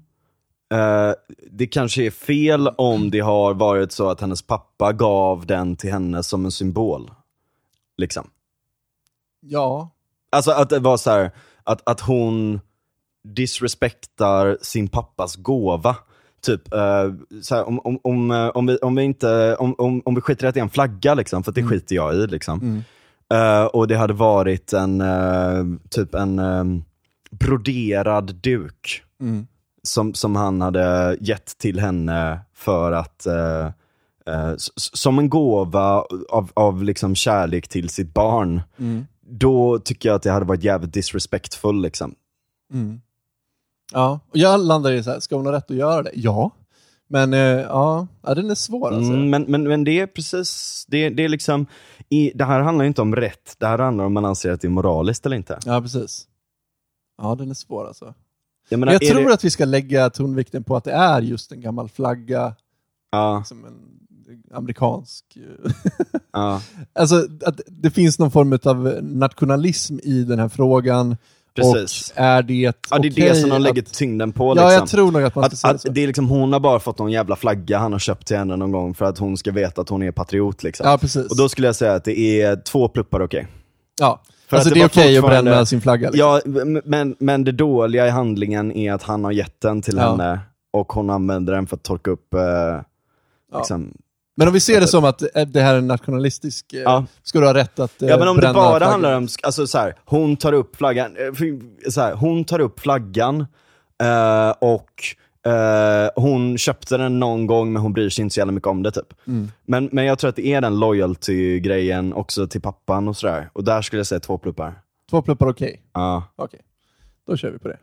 eh, det kanske är fel om det har varit så att hennes pappa gav den till henne som en symbol. Liksom. Ja. Alltså att det var så här, att, att hon disrespektar sin pappas gåva. Typ, eh, så här, om, om, om, eh, om, vi, om, vi inte, om, om, om vi skiter i att det är en flagga, liksom, för det skiter jag i. Liksom. Eh, och det hade varit en, eh, typ en eh, broderad duk som, som han hade gett till henne för att eh, som en gåva av, av liksom kärlek till sitt barn. Då tycker jag att det hade varit jävligt disrespectful liksom. Ja. Och jag landar i så här, ska hon ha rätt att göra det? Ja. Men eh, ja, ja, den är svår alltså. Mm, men, men, men det är precis, det, det är liksom, i, det här handlar ju inte om rätt, det här handlar om man anser att det är moraliskt eller inte. Ja, precis. Ja, den är svår alltså. Jag, Men menar, jag tror det, att vi ska lägga tonvikten på att det är just en gammal flagga, ja, som en amerikansk... eh, ja, alltså att det finns någon form av nationalism i den här frågan. Precis. Och är det Ja, det är det som de lägger att... tyngden på. Ja, Liksom. jag tror nog att man ska Att, säga att så. det är liksom, hon har bara fått någon jävla flagga han har köpt till henne någon gång för att hon ska veta att hon är patriot. Liksom. Ja, precis. Och då skulle jag säga att det är två pluppar okej. ja. För alltså att det, det är okej att fortfarande- bränna sin flagga. Liksom. Ja, men, men det dåliga i handlingen är att han har gett den till Ja. henne och hon använder den för att torka upp eh, liksom. Men om vi ser det som att eh, det här är en nationalistisk... eh, Ja. Ska du ha rätt att eh, Ja men om det bränna bara flaggan? handlar om, alltså så här, hon tar upp flaggan, så här, hon tar upp flaggan eh, och eh, hon köpte den någon gång men hon bryr sig inte så jävla mycket om det typ. Mm. Men, men jag tror att det är den loyalty-grejen också till pappan och sådär. Och där skulle jag säga två pluppar. Två pluppar okej. Ja. Okej, då kör vi på det.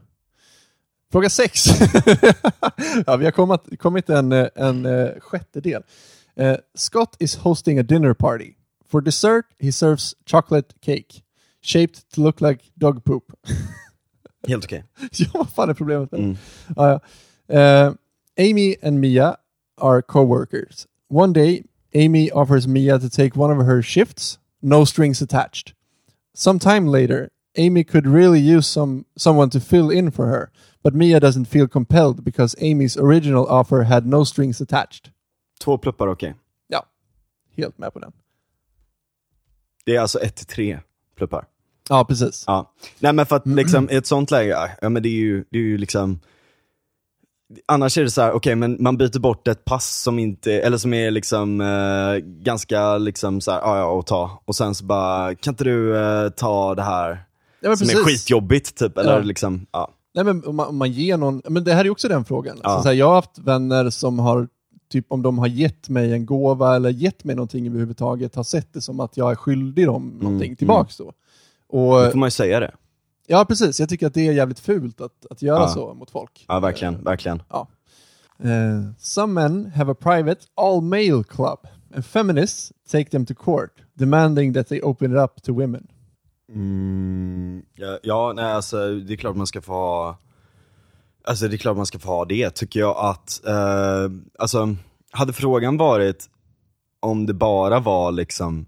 Fråga sex. ja, vi har kommit, kommit en, en uh, Scott is hosting a dinner party. For dessert he serves chocolate cake. Shaped to look like dog poop. Helt okej. ja, vad fan är problemet? Mm. Ja. Eh, Amy and Mia are co-workers. One day, Amy offers Mia to take one of her shifts, no strings attached. Sometime later, Amy could really use some someone to fill in for her, but Mia doesn't feel compelled because Amy's original offer had no strings attached. Två pluppar okej. Ja, helt med på den. Det är alltså ett till tre pluppar. Ja, precis. Ja. Nej men för att liksom, i ett sånt läge, ja, men det är ju, det är ju liksom Annars är det så här, okej men man byter bort ett pass som inte, eller som är liksom eh, ganska liksom så här, ja ja att ta. Och sen så bara, kan inte du eh, ta det här Ja, som är precis. skitjobbigt typ? Eller Ja. liksom, ja. Nej, men om man, om man ger någon, men det här är också den frågan. Ja. Alltså, så här, jag har haft vänner som har, typ om de har gett mig en gåva eller gett mig någonting överhuvudtaget, har sett det som att jag är skyldig dem någonting tillbaks då. Och, Då får man ju säga det. ja, precis. Jag tycker att det är jävligt fult att, att göra Ja. så mot folk. Ja verkligen, verkligen. Ja. Eh, some men have a private all-male club and feminists take them to court demanding that they open it up to women. Mm, ja, ja, nej alltså det är klart man ska få ha Alltså det är klart man ska få ha det, tycker jag att, eh, alltså hade frågan varit om det bara var liksom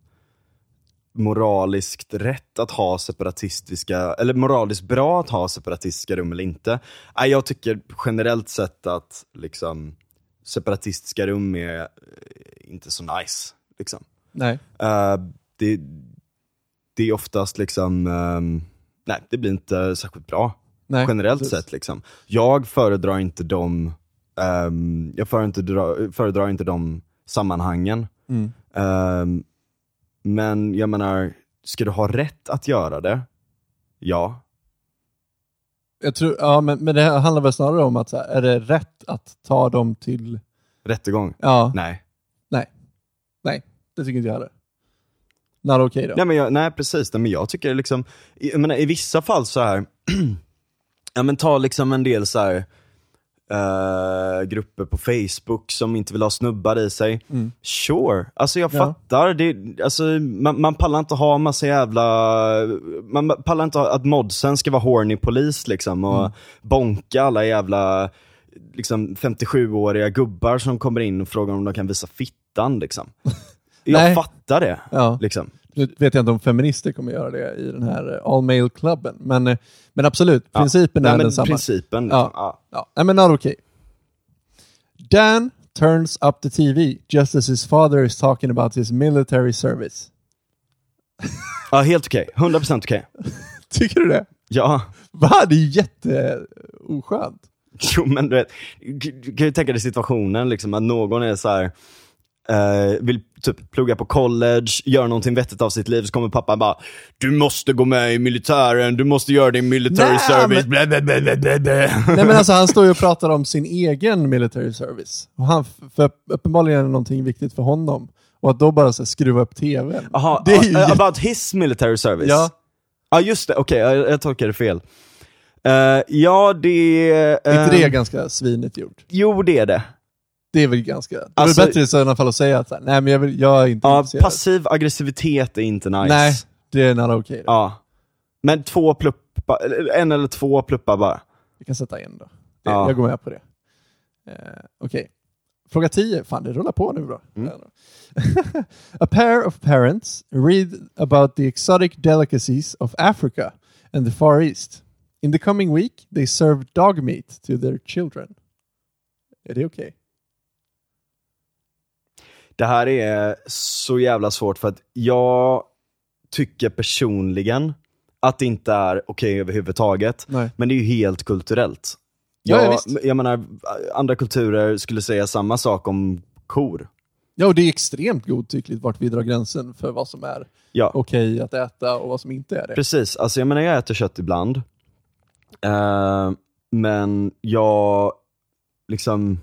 moraliskt rätt att ha separatistiska, eller moraliskt bra att ha separatistiska rum eller inte. Nej, jag tycker generellt sett att liksom separatistiska rum är eh, inte så nice. Liksom. Nej. Eh, det, det är oftast liksom, ehm, nej det blir inte särskilt bra. Nej, generellt precis. sett liksom. Jag föredrar inte de, ehm, jag föredrar, föredrar inte de sammanhangen. Mm. Ehm, men jag menar, ska du ha rätt att göra det? Ja. Jag tror, ja, men, men det handlar väl snarare om att här, är det rätt att ta dem till... Rättegång? Ja, Nej. nej, det tycker inte jag heller. Not okej då. Nej, men jag, nej precis, nej, men jag tycker liksom, jag menar, i vissa fall så här ja men ta liksom en del så här eh, grupper på Facebook som inte vill ha snubbar i sig. Mm. Sure, alltså jag Ja. fattar, det, alltså, man, man pallar inte ha massa jävla, man pallar inte ha att modsen ska vara horny polis liksom och Mm. bonka alla jävla liksom 57-åriga gubbar som kommer in och frågar om de kan visa fittan liksom. Jag fattar det. Ja. Liksom. Nu vet jag inte om feminister kommer göra det i den här eh, all male klubben men, eh, men absolut, Ja. principen Nej, är densamma. Principen, liksom. Ja. ja. Ja, men not okay. Dan turns up the TV just as his father is talking about his military service. Ja, helt okej. 100% okej. Tycker du det? Ja, Va? Det är ju jätteoskönt. jo men du vet, du kan ju tänka dig situationen liksom att någon är så här. Eh, vill typ plugga på college, göra någonting vettigt av sitt liv, så kommer pappa bara Du måste gå med i militären, du måste göra din military Nej, service, men- blä, blä, blä, blä, blä. Nej men alltså han står ju och pratar om sin egen military service. Och han, för uppenbarligen är det någonting viktigt för honom. Och att då bara så här, skruva upp tvn. Jaha, det är ju uh, about his military service? Ja. Ja just det, okej jag, jag tolkade fel. Eh, ja det... Är inte eh, det ganska svinigt gjort? Jo det är det. Det är väl ganska... Det är Alltså- väl bättre i sådana fall att säga att nej men jag, vill, jag är inte Ja, intresserad. passiv aggressivitet är inte nice. Nej, det är not okej. då. Ja. Men två pluppar, en eller två pluppar bara. Vi kan sätta en då. Det, Ja. Jag går med på det. Eh, Okej. Fråga 10. Fan, det rullar på nu bra. Mm. A pair of parents read about the exotic delicacies of Africa and the Far East. In the coming week they serve dog meat to their children. Är det okej? Det här är så jävla svårt för att jag tycker personligen att det inte är okej överhuvudtaget. Nej. Men det är ju helt kulturellt. Ja, ja, jag, jag menar, andra kulturer skulle säga samma sak om kor. Ja, och det är extremt godtyckligt vart vi drar gränsen för vad som är Ja, okej att äta och vad som inte är det. precis. Alltså jag menar, jag äter kött ibland. Eh, men jag, liksom,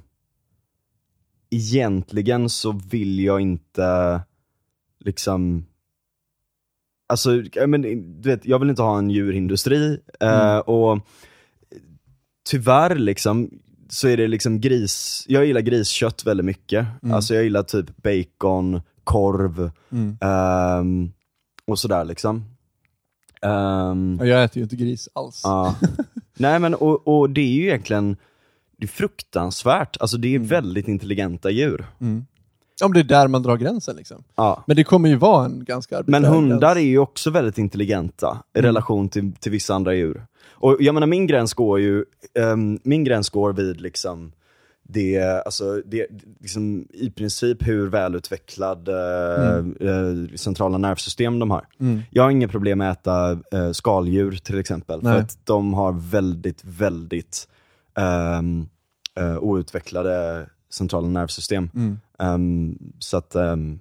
egentligen så vill jag inte, liksom, alltså, men, du vet, jag vill inte ha en djurindustri. eh, Mm. och tyvärr liksom, så är det liksom gris, jag gillar griskött väldigt mycket. Mm. Alltså jag gillar typ bacon, korv, Mm. ehm, och sådär liksom. Och jag äter ju inte gris alls. ja. Nej men och, och det är ju egentligen, det är fruktansvärt, alltså det är Mm. väldigt intelligenta djur. Mm. Om det är där man drar gränsen liksom. Ja. Men det kommer ju vara en ganska arbiträr Men hundar är gräns. ju också väldigt intelligenta i Mm. relation till, till vissa andra djur. Och jag menar min gräns går ju, ehm, min gräns går vid liksom det, alltså det, liksom i princip hur välutvecklad eh, eh, centrala nervsystem de har. Mm. Jag har inga problem med att äta eh, skaldjur till exempel, Nej. för att de har väldigt, väldigt ehm, eh, outvecklade centrala nervsystem. Mm. Ehm, så att ehm,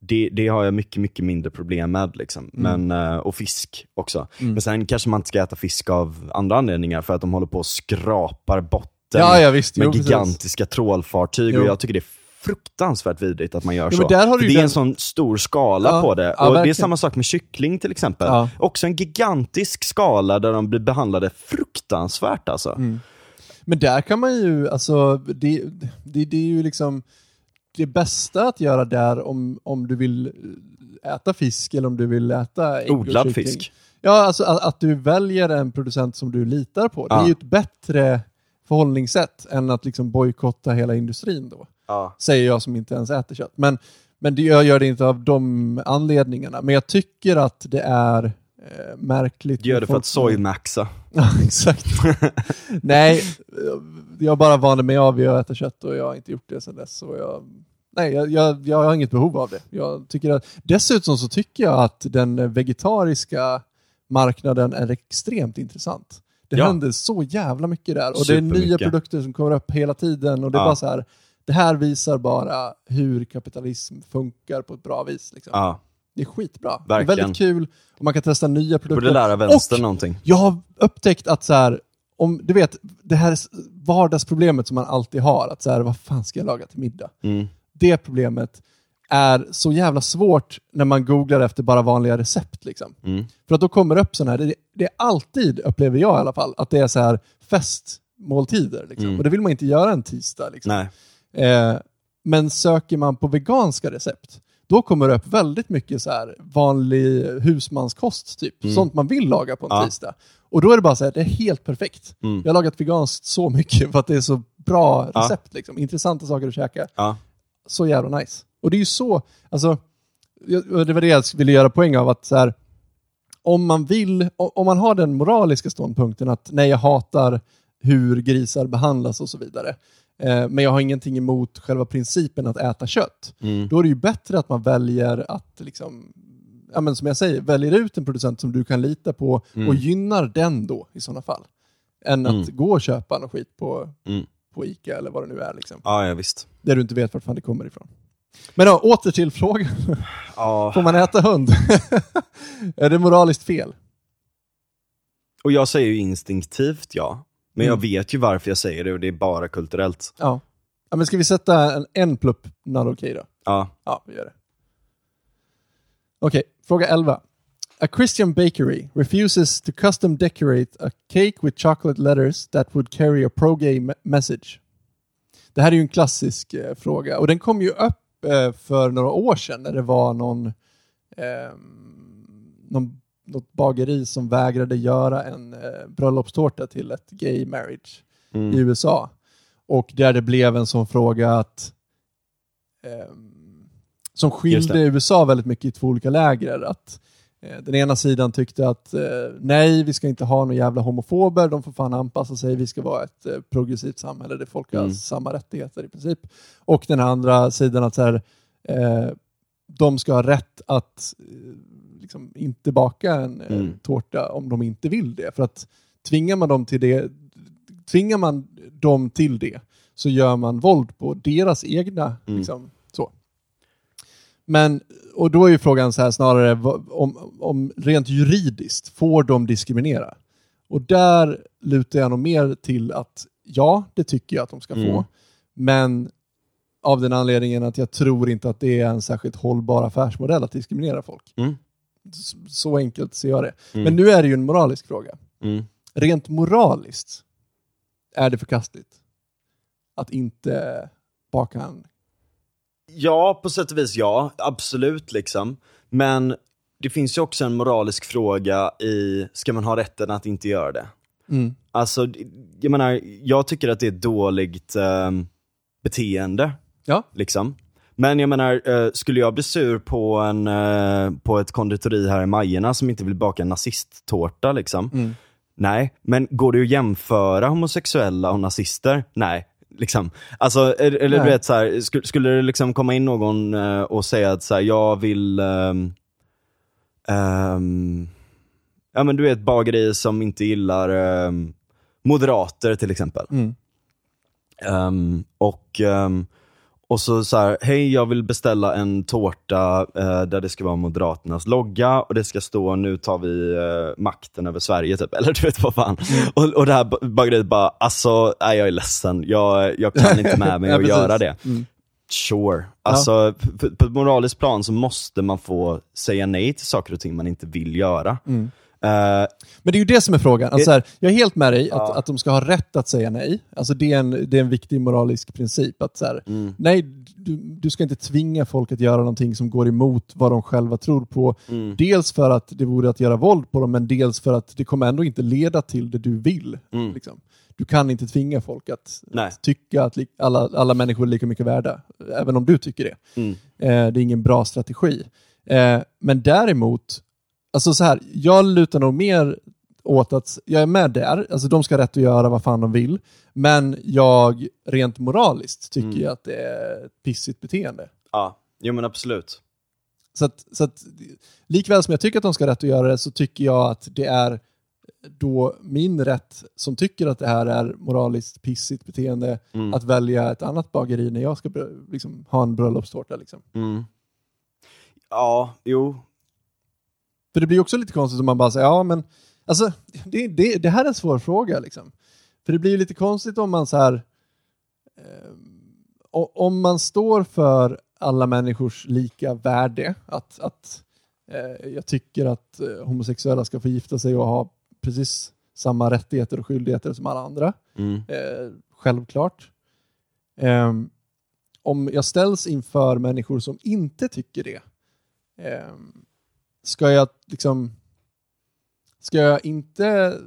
det, det har jag mycket, mycket mindre problem med. Liksom. Men, eh, och fisk också. Mm. Men sen kanske man inte ska äta fisk av andra anledningar, för att de håller på och skrapar botten Ja, ja visst. med Jo, precis. gigantiska trålfartyg. Jo. Och jag tycker det är fruktansvärt vidrigt att man gör Jo, så. det är den- en sån stor skala Ja, på det. ja, och det är verkligen. samma sak med kyckling till exempel. Ja. Också en gigantisk skala där de blir behandlade fruktansvärt alltså. Mm. Men där kan man ju, alltså, det, det, det är ju liksom, det bästa att göra där om, om du vill äta fisk eller om du vill äta ägg Odlad fisk. Ja, alltså att, att du väljer en producent som du litar på. Det är Ja. ju ett bättre förhållningssätt än att liksom bojkotta hela industrin då. Ja. Säger jag som inte ens äter kött. Men, men det, jag gör det inte av de anledningarna. Men jag tycker att det är eh, märkligt. Gör det för att sojmaxa. Ja, exakt. Nej, jag bara vande mig av vid att äta kött och jag har inte gjort det sedan dess. Så jag, nej, jag, jag, jag har inget behov av det. Jag tycker att, dessutom så tycker jag att den vegetariska marknaden är extremt intressant. Det Ja. händer så jävla mycket där och det är nya produkter som kommer upp hela tiden och det är Ja. bara så här, det här visar bara hur kapitalism funkar på ett bra vis. Liksom. Ja. Det är skitbra. Verkligen. Det är väldigt kul och man kan testa nya produkter. Borde lära vänstern Och någonting. jag har upptäckt att så här, om du vet, det här vardagsproblemet som man alltid har, att så här, vad fan ska jag laga till middag? Mm. Det problemet är så jävla svårt när man googlar efter bara vanliga recept. Liksom. Mm. För att då kommer det upp sådana här, det, det är alltid, upplever jag i alla fall, att det är så här festmåltider. Liksom. Mm. Och det vill man inte göra en tisdag. Liksom. Eh, men söker man på veganska recept, då kommer det upp väldigt mycket så här vanlig husmanskost, typ. Mm. Sånt man vill laga på en Ja. tisdag. Och då är det bara så här, det är helt perfekt. Mm. Jag har lagat veganskt så mycket för att det är så bra Ja. recept. Liksom. Intressanta saker att käka. Ja. Så jävla nice. Och det är ju så, alltså, det var det jag ville göra poäng av, att så här, om man vill, om man har den moraliska ståndpunkten att nej, jag hatar hur grisar behandlas och så vidare, men jag har ingenting emot själva principen att äta kött, Mm. då är det ju bättre att man väljer att, liksom, ja, men som jag säger, väljer ut en producent som du kan lita på Mm. och gynnar den då i sådana fall. Än att Mm. gå och köpa något skit på, Mm. på Ica eller vad det nu är. Liksom. Ja, ja, visst. Där du inte vet vart fan det kommer ifrån. Men då, åter till frågan. Ja. Får man äta hund? är det moraliskt fel? Och jag säger ju instinktivt ja. Men jag Mm. vet ju varför jag säger det och det är bara kulturellt. Ja. ja men ska vi sätta en, en plupp not okej då? Ja. Ja, vi gör det. Okej, fråga 11. A Christian bakery refuses to custom decorate a cake with chocolate letters that would carry a pro-gay me- message. Det här är ju en klassisk eh, fråga och den kom ju upp eh, för några år sedan när det var någon, eh, någon något bageri som vägrade göra en eh, bröllopstårta till ett gay marriage i Mm. USA. Och där det blev en sån fråga att ehm, som skilde. USA väldigt mycket i två olika läger. Att eh, den ena sidan tyckte att eh, nej, vi ska inte ha några jävla homofober, de får fan anpassa sig, vi ska vara ett eh, progressivt samhälle där folk har Mm. samma rättigheter i princip. Och den andra sidan att så här, eh, de ska ha rätt att eh, liksom inte baka en eh, Mm. tårta om de inte vill det. För att tvingar man dem till det, tvingar man dem till det så gör man våld på deras egna, Mm. liksom, så. Men, och då är ju frågan så här snarare, om, om rent juridiskt, får de diskriminera? Och där lutar jag nog mer till att ja, det tycker jag att de ska få. Mm. Men av den anledningen att jag tror inte att det är en särskilt hållbar affärsmodell att diskriminera folk. Mm. Så enkelt ser jag det. Mm. Men nu är det ju en moralisk fråga. Mm. Rent moraliskt är det förkastligt att inte baka en... Ja, på sätt och vis ja. Absolut liksom. Men det finns ju också en moralisk fråga i, ska man ha rätten att inte göra det? Mm. Alltså, jag menar, jag tycker att det är ett dåligt ehm, beteende. Ja. Liksom. Men jag menar, eh, skulle jag bli sur på, en, eh, på ett konditori här i Majerna som inte vill baka en nazisttårta liksom? Mm. Nej, men går det att jämföra homosexuella och nazister? Nej. Liksom. Alltså, eller, eller du Nej. vet, så här, skulle, skulle det liksom komma in någon eh, och säga att så här, jag vill ehm, ehm, Ja men du vet bageri som inte gillar ehm, moderater till exempel. Mm. Och, och så så här, hej jag vill beställa en tårta eh, där det ska vara Moderaternas logga och det ska stå nu tar vi eh, makten över Sverige typ, eller du vet vad fan. Och, och det här ba- bageriet bara, alltså nej, jag är ledsen, jag, jag kan inte med mig Ja, att göra det. Mm. Sure. Alltså p- p- på ett moraliskt plan så måste man få säga nej till saker och ting man inte vill göra. Mm. Eh, Men det är ju det som är frågan. Alltså här, jag är helt med dig att, att de ska ha rätt att säga nej. Alltså det, är en, det är en viktig moralisk princip. att så här, mm, Nej, du, du ska inte tvinga folk att göra någonting som går emot vad de själva tror på. mm, Dels för att det vore att göra våld på dem, men dels för att det kommer ändå inte leda till det du vill. mm. Liksom. Du kan inte tvinga folk att, att tycka att alla, alla människor är lika mycket värda, även om du tycker det. Mm. Eh, det är ingen bra strategi. Eh, men däremot, alltså så här, jag lutar nog mer åt att, jag är med där, alltså de ska ha rätt att göra vad fan de vill, men jag rent moraliskt tycker Mm. jag att det är ett pissigt beteende. Ja, jo men absolut. Så att, så att likväl som jag tycker att de ska ha rätt att göra det så tycker jag att det är då min rätt som tycker att det här är moraliskt pissigt beteende Mm. att välja ett annat bageri när jag ska liksom, ha en bröllopstårta. Liksom. Mm. Ja, jo. För det blir också lite konstigt om man bara säger, ja men alltså det, det, det här är en svår fråga liksom. För det blir ju lite konstigt om man så här eh, om man står för alla människors lika värde, att, att eh, jag tycker att eh, homosexuella ska få gifta sig och ha precis samma rättigheter och skyldigheter som alla andra. Mm. Eh, självklart. Ehm, om jag ställs inför människor som inte tycker det, ehm, ska jag liksom, ska jag inte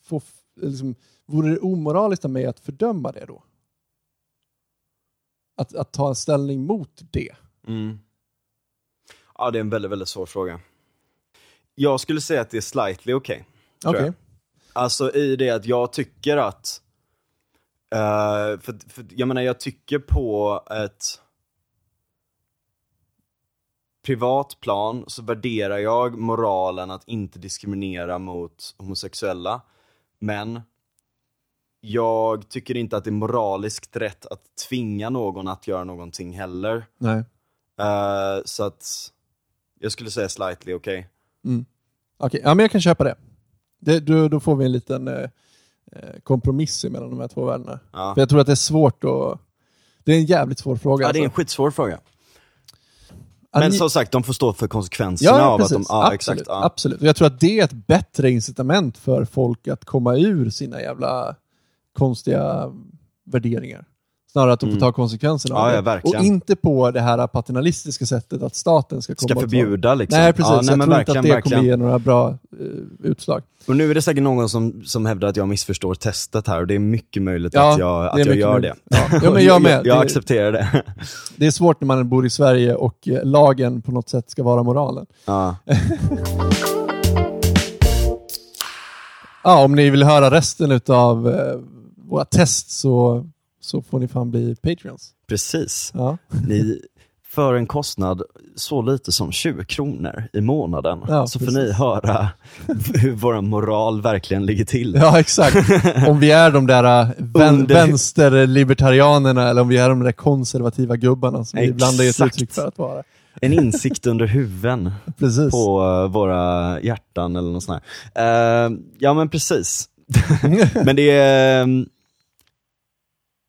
få, liksom, vore det omoraliskt av mig att fördöma det då? Att, att ta en ställning mot det? Mm. Ja, det är en väldigt, väldigt svår fråga. Jag skulle säga att det är slightly okej. Okej. jag. Alltså i det att jag tycker att, eh, för, för jag menar jag tycker på ett privat plan så värderar jag moralen att inte diskriminera mot homosexuella. Men jag tycker inte att det är moraliskt rätt att tvinga någon att göra någonting heller. Nej. Eh, så att jag skulle säga slightly okej. Mm. Okej, ja men jag kan köpa det. det då, då får vi en liten eh, eh, kompromiss mellan de här två värdena. Ja. För jag tror att det är svårt att... Det är en jävligt svår fråga. Ja, det är en alltså. skitsvår fråga. Men som sagt, de får stå för konsekvenserna Ja, av precis. att de... Ja, absolut, exakt. Ja. absolut. Och jag tror att det är ett bättre incitament för folk att komma ur sina jävla konstiga värderingar. Snarare att de får Mm. ta konsekvenserna Ja, av ja, det. verkligen. Och inte på det här paternalistiska sättet att staten ska komma Ska förbjuda liksom. Nej, precis. Ja, jag nej, men tror inte att det verkligen. kommer ge några bra eh, utslag. Och nu är det säkert någon som, som hävdar att jag missförstår testet här och det är mycket möjligt Ja, att jag, att jag gör möjligt. det. Ja. Ja, men jag med. jag, jag accepterar det. Det är svårt när man bor i Sverige och eh, lagen på något sätt ska vara moralen. ja. Ja, om ni vill höra resten av eh, våra test så, så får ni fan bli Patreons. Precis. Ja, Ni, för en kostnad så lite som 20 kronor i månaden Ja, så får precis. ni höra hur vår moral verkligen ligger till. ja exakt. Om vi är de där eh, vän, Under- vänsterlibertarianerna eller om vi är de där konservativa gubbarna som vi ibland är ett Exakt. uttryck för att vara. En insikt under huven Precis. på eh, våra hjärtan eller något sånt här. Eh, ja men precis. men det är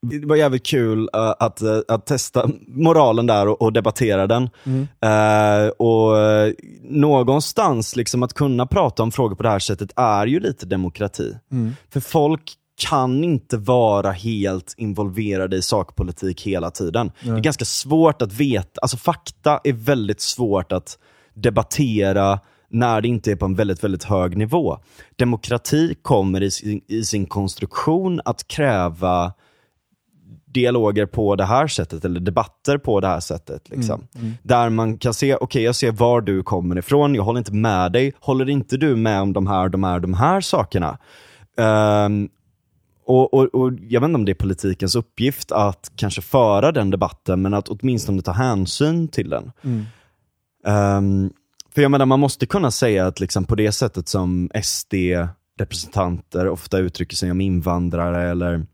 det var jävligt kul eh, att, eh, att testa moralen där och, och debattera den. Mm. Eh, och någonstans liksom att kunna prata om frågor på det här sättet är ju lite demokrati. Mm. För folk kan inte vara helt involverade i sakpolitik hela tiden. Det är ganska svårt att veta, alltså fakta är väldigt svårt att debattera när det inte är på en väldigt, väldigt hög nivå. Demokrati kommer i sin, i sin konstruktion att kräva dialoger på det här sättet, eller debatter på det här sättet. Liksom. Mm. Där man kan se, okej jag ser var du kommer ifrån, jag håller inte med dig. Håller inte du med om de här, de här, de här sakerna? Ehm, och, och, och Jag vet inte om det är politikens uppgift att kanske föra den debatten, men att åtminstone ta hänsyn till den. Mm. Ehm, för jag menar, man måste kunna säga att liksom på det sättet som SD-representanter ofta uttrycker sig om invandrare eller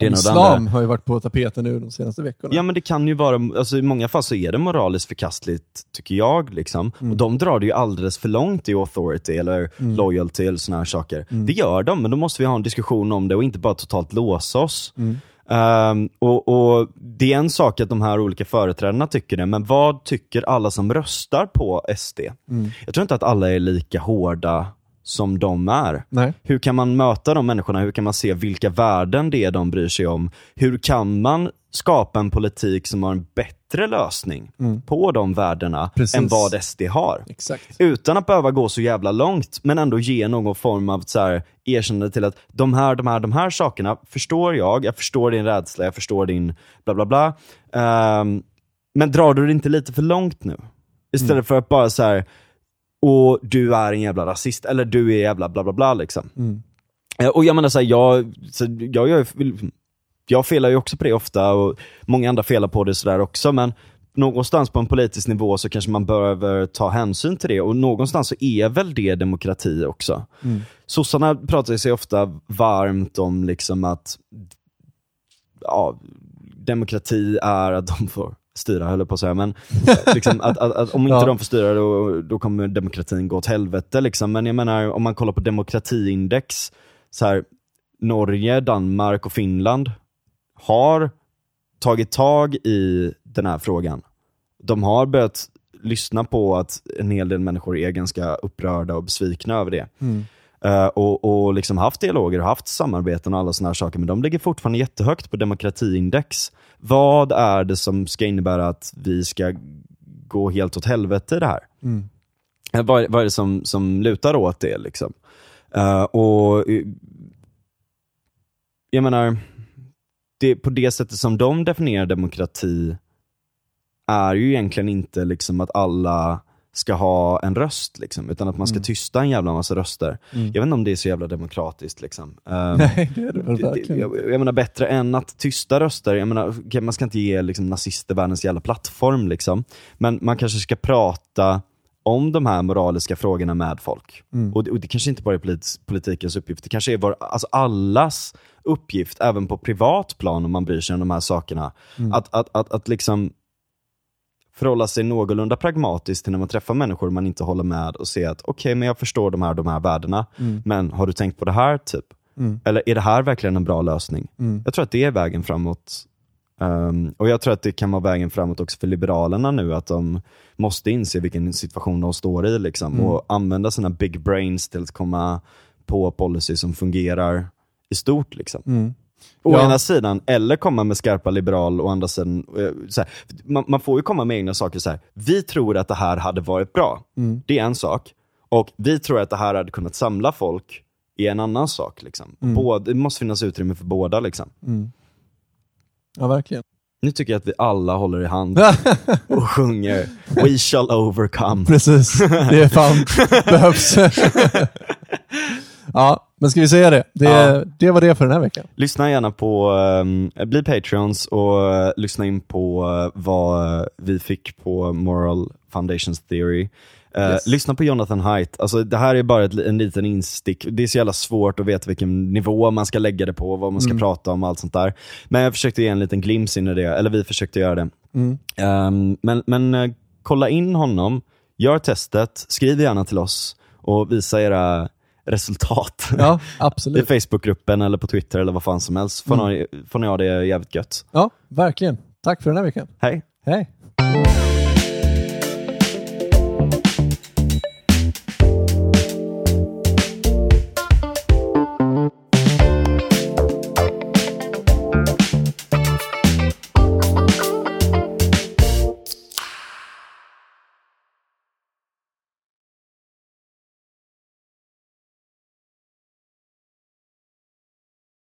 det ena och det andra. Islam har ju varit på tapeten nu de senaste veckorna. Ja men det kan ju vara, alltså i många fall så är det moraliskt förkastligt, tycker jag. Liksom. Mm. Och de drar det ju alldeles för långt i authority eller Mm. loyalty eller såna här saker. Mm. Det gör de, men då måste vi ha en diskussion om det och inte bara totalt låsa oss. Um, och, och, Det är en sak att de här olika företrädarna tycker det, men vad tycker alla som röstar på SD? Mm. Jag tror inte att alla är lika hårda som de är. Nej. Hur kan man möta de människorna? Hur kan man se vilka värden det är de bryr sig om? Hur kan man skapa en politik som har en bättre lösning Mm. på de värdena Precis. än vad SD har? Exakt. Utan att behöva gå så jävla långt, men ändå ge någon form av så här, erkännande till att de här, de här, de här sakerna förstår jag, jag förstår din rädsla, jag förstår din bla bla bla. Ehm, men drar du det inte lite för långt nu? Istället Mm. för att bara så här, och du är en jävla rasist, eller du är jävla bla bla bla liksom. Mm. Eh, Och jag menar såhär, jag, så jag, jag, jag felar ju också på det ofta och många andra felar på det sådär också men någonstans på en politisk nivå så kanske man behöver ta hänsyn till det och någonstans så är väl det demokrati också. Mm. Sossarna pratar sig ofta varmt om liksom att ja, demokrati är att de får styra, höll jag på att säga, men liksom att, att, att om inte Ja. de får styra då, då kommer demokratin gå åt helvete. Liksom. Men jag menar, om man kollar på demokratiindex, så här, Norge, Danmark och Finland har tagit tag i den här frågan. De har börjat lyssna på att en hel del människor är ganska upprörda och besvikna över det. Mm. Eh, och, och liksom haft dialoger och haft samarbeten och alla här saker, men de ligger fortfarande jättehögt på demokratiindex. Vad är det som ska innebära att vi ska gå helt åt helvete i det här? Mm. Eh, Vad, vad är det som, som lutar åt det? Liksom? Eh, och Jag menar, det, på det sättet som de definierar demokrati är ju egentligen inte liksom att alla ska ha en röst, liksom, utan att man ska Mm. tysta en jävla massa röster. Mm. Jag vet inte om det är så jävla demokratiskt. Liksom. Ehm, Nej, det är det väl verkligen. jag, jag menar bättre än att tysta röster, jag menar, man ska inte ge liksom, nazister världens jävla plattform, liksom. men man kanske ska prata om de här moraliska frågorna med folk. Mm. Och, det, och det kanske inte bara är polit, politikens uppgift, det kanske är vår, alltså allas uppgift, även på privat plan om man bryr sig om de här sakerna. Mm. Att, att, att, att liksom förhålla sig någorlunda pragmatiskt till när man träffar människor man inte håller med och se att okej, men jag förstår de här, de här värdena, Mm. men har du tänkt på det här typ? Mm. Eller är det här verkligen en bra lösning? Mm. Jag tror att det är vägen framåt. Ehm, och jag tror att det kan vara vägen framåt också för Liberalerna nu, att de måste inse vilken situation de står i liksom, Mm. och använda sina big brains till att komma på policy som fungerar i stort. Liksom. Å Ja. ena sidan, eller komma med skarpa liberal, å andra sidan, eh, så här, man, man får ju komma med egna saker så här. vi tror att det här hade varit bra. Mm. Det är en sak. Och vi tror att det här hade kunnat samla folk i en annan sak. Liksom. Mm. Både, det måste finnas utrymme för båda. Liksom. Mm. Ja, verkligen. Nu tycker jag att vi alla håller i hand och sjunger We shall overcome. Precis, det är fan behövs. ja, men ska vi säga det? Det, Ja. det var det för den här veckan. Lyssna gärna på, um, bli Patreons och eh, lyssna in på eh, vad vi fick på Moral Foundations Theory. Eh, Yes. Lyssna på Jonathan Haidt. Alltså, det här är bara ett, en liten instick. Det är så jävla svårt att veta vilken nivå man ska lägga det på, vad man ska Mm. prata om och allt sånt där. Men jag försökte ge en liten glimt in i det, eller vi försökte göra det. Mm. Ehm, men men eh, kolla in honom, gör testet, skriv gärna till oss och visa era resultat. Ja, I absolut. Facebookgruppen eller på Twitter eller vad fan som helst. Får, Mm. ni, får ni ha det jävligt gött. Ja, verkligen. Tack för den här veckan. Hej! Hej!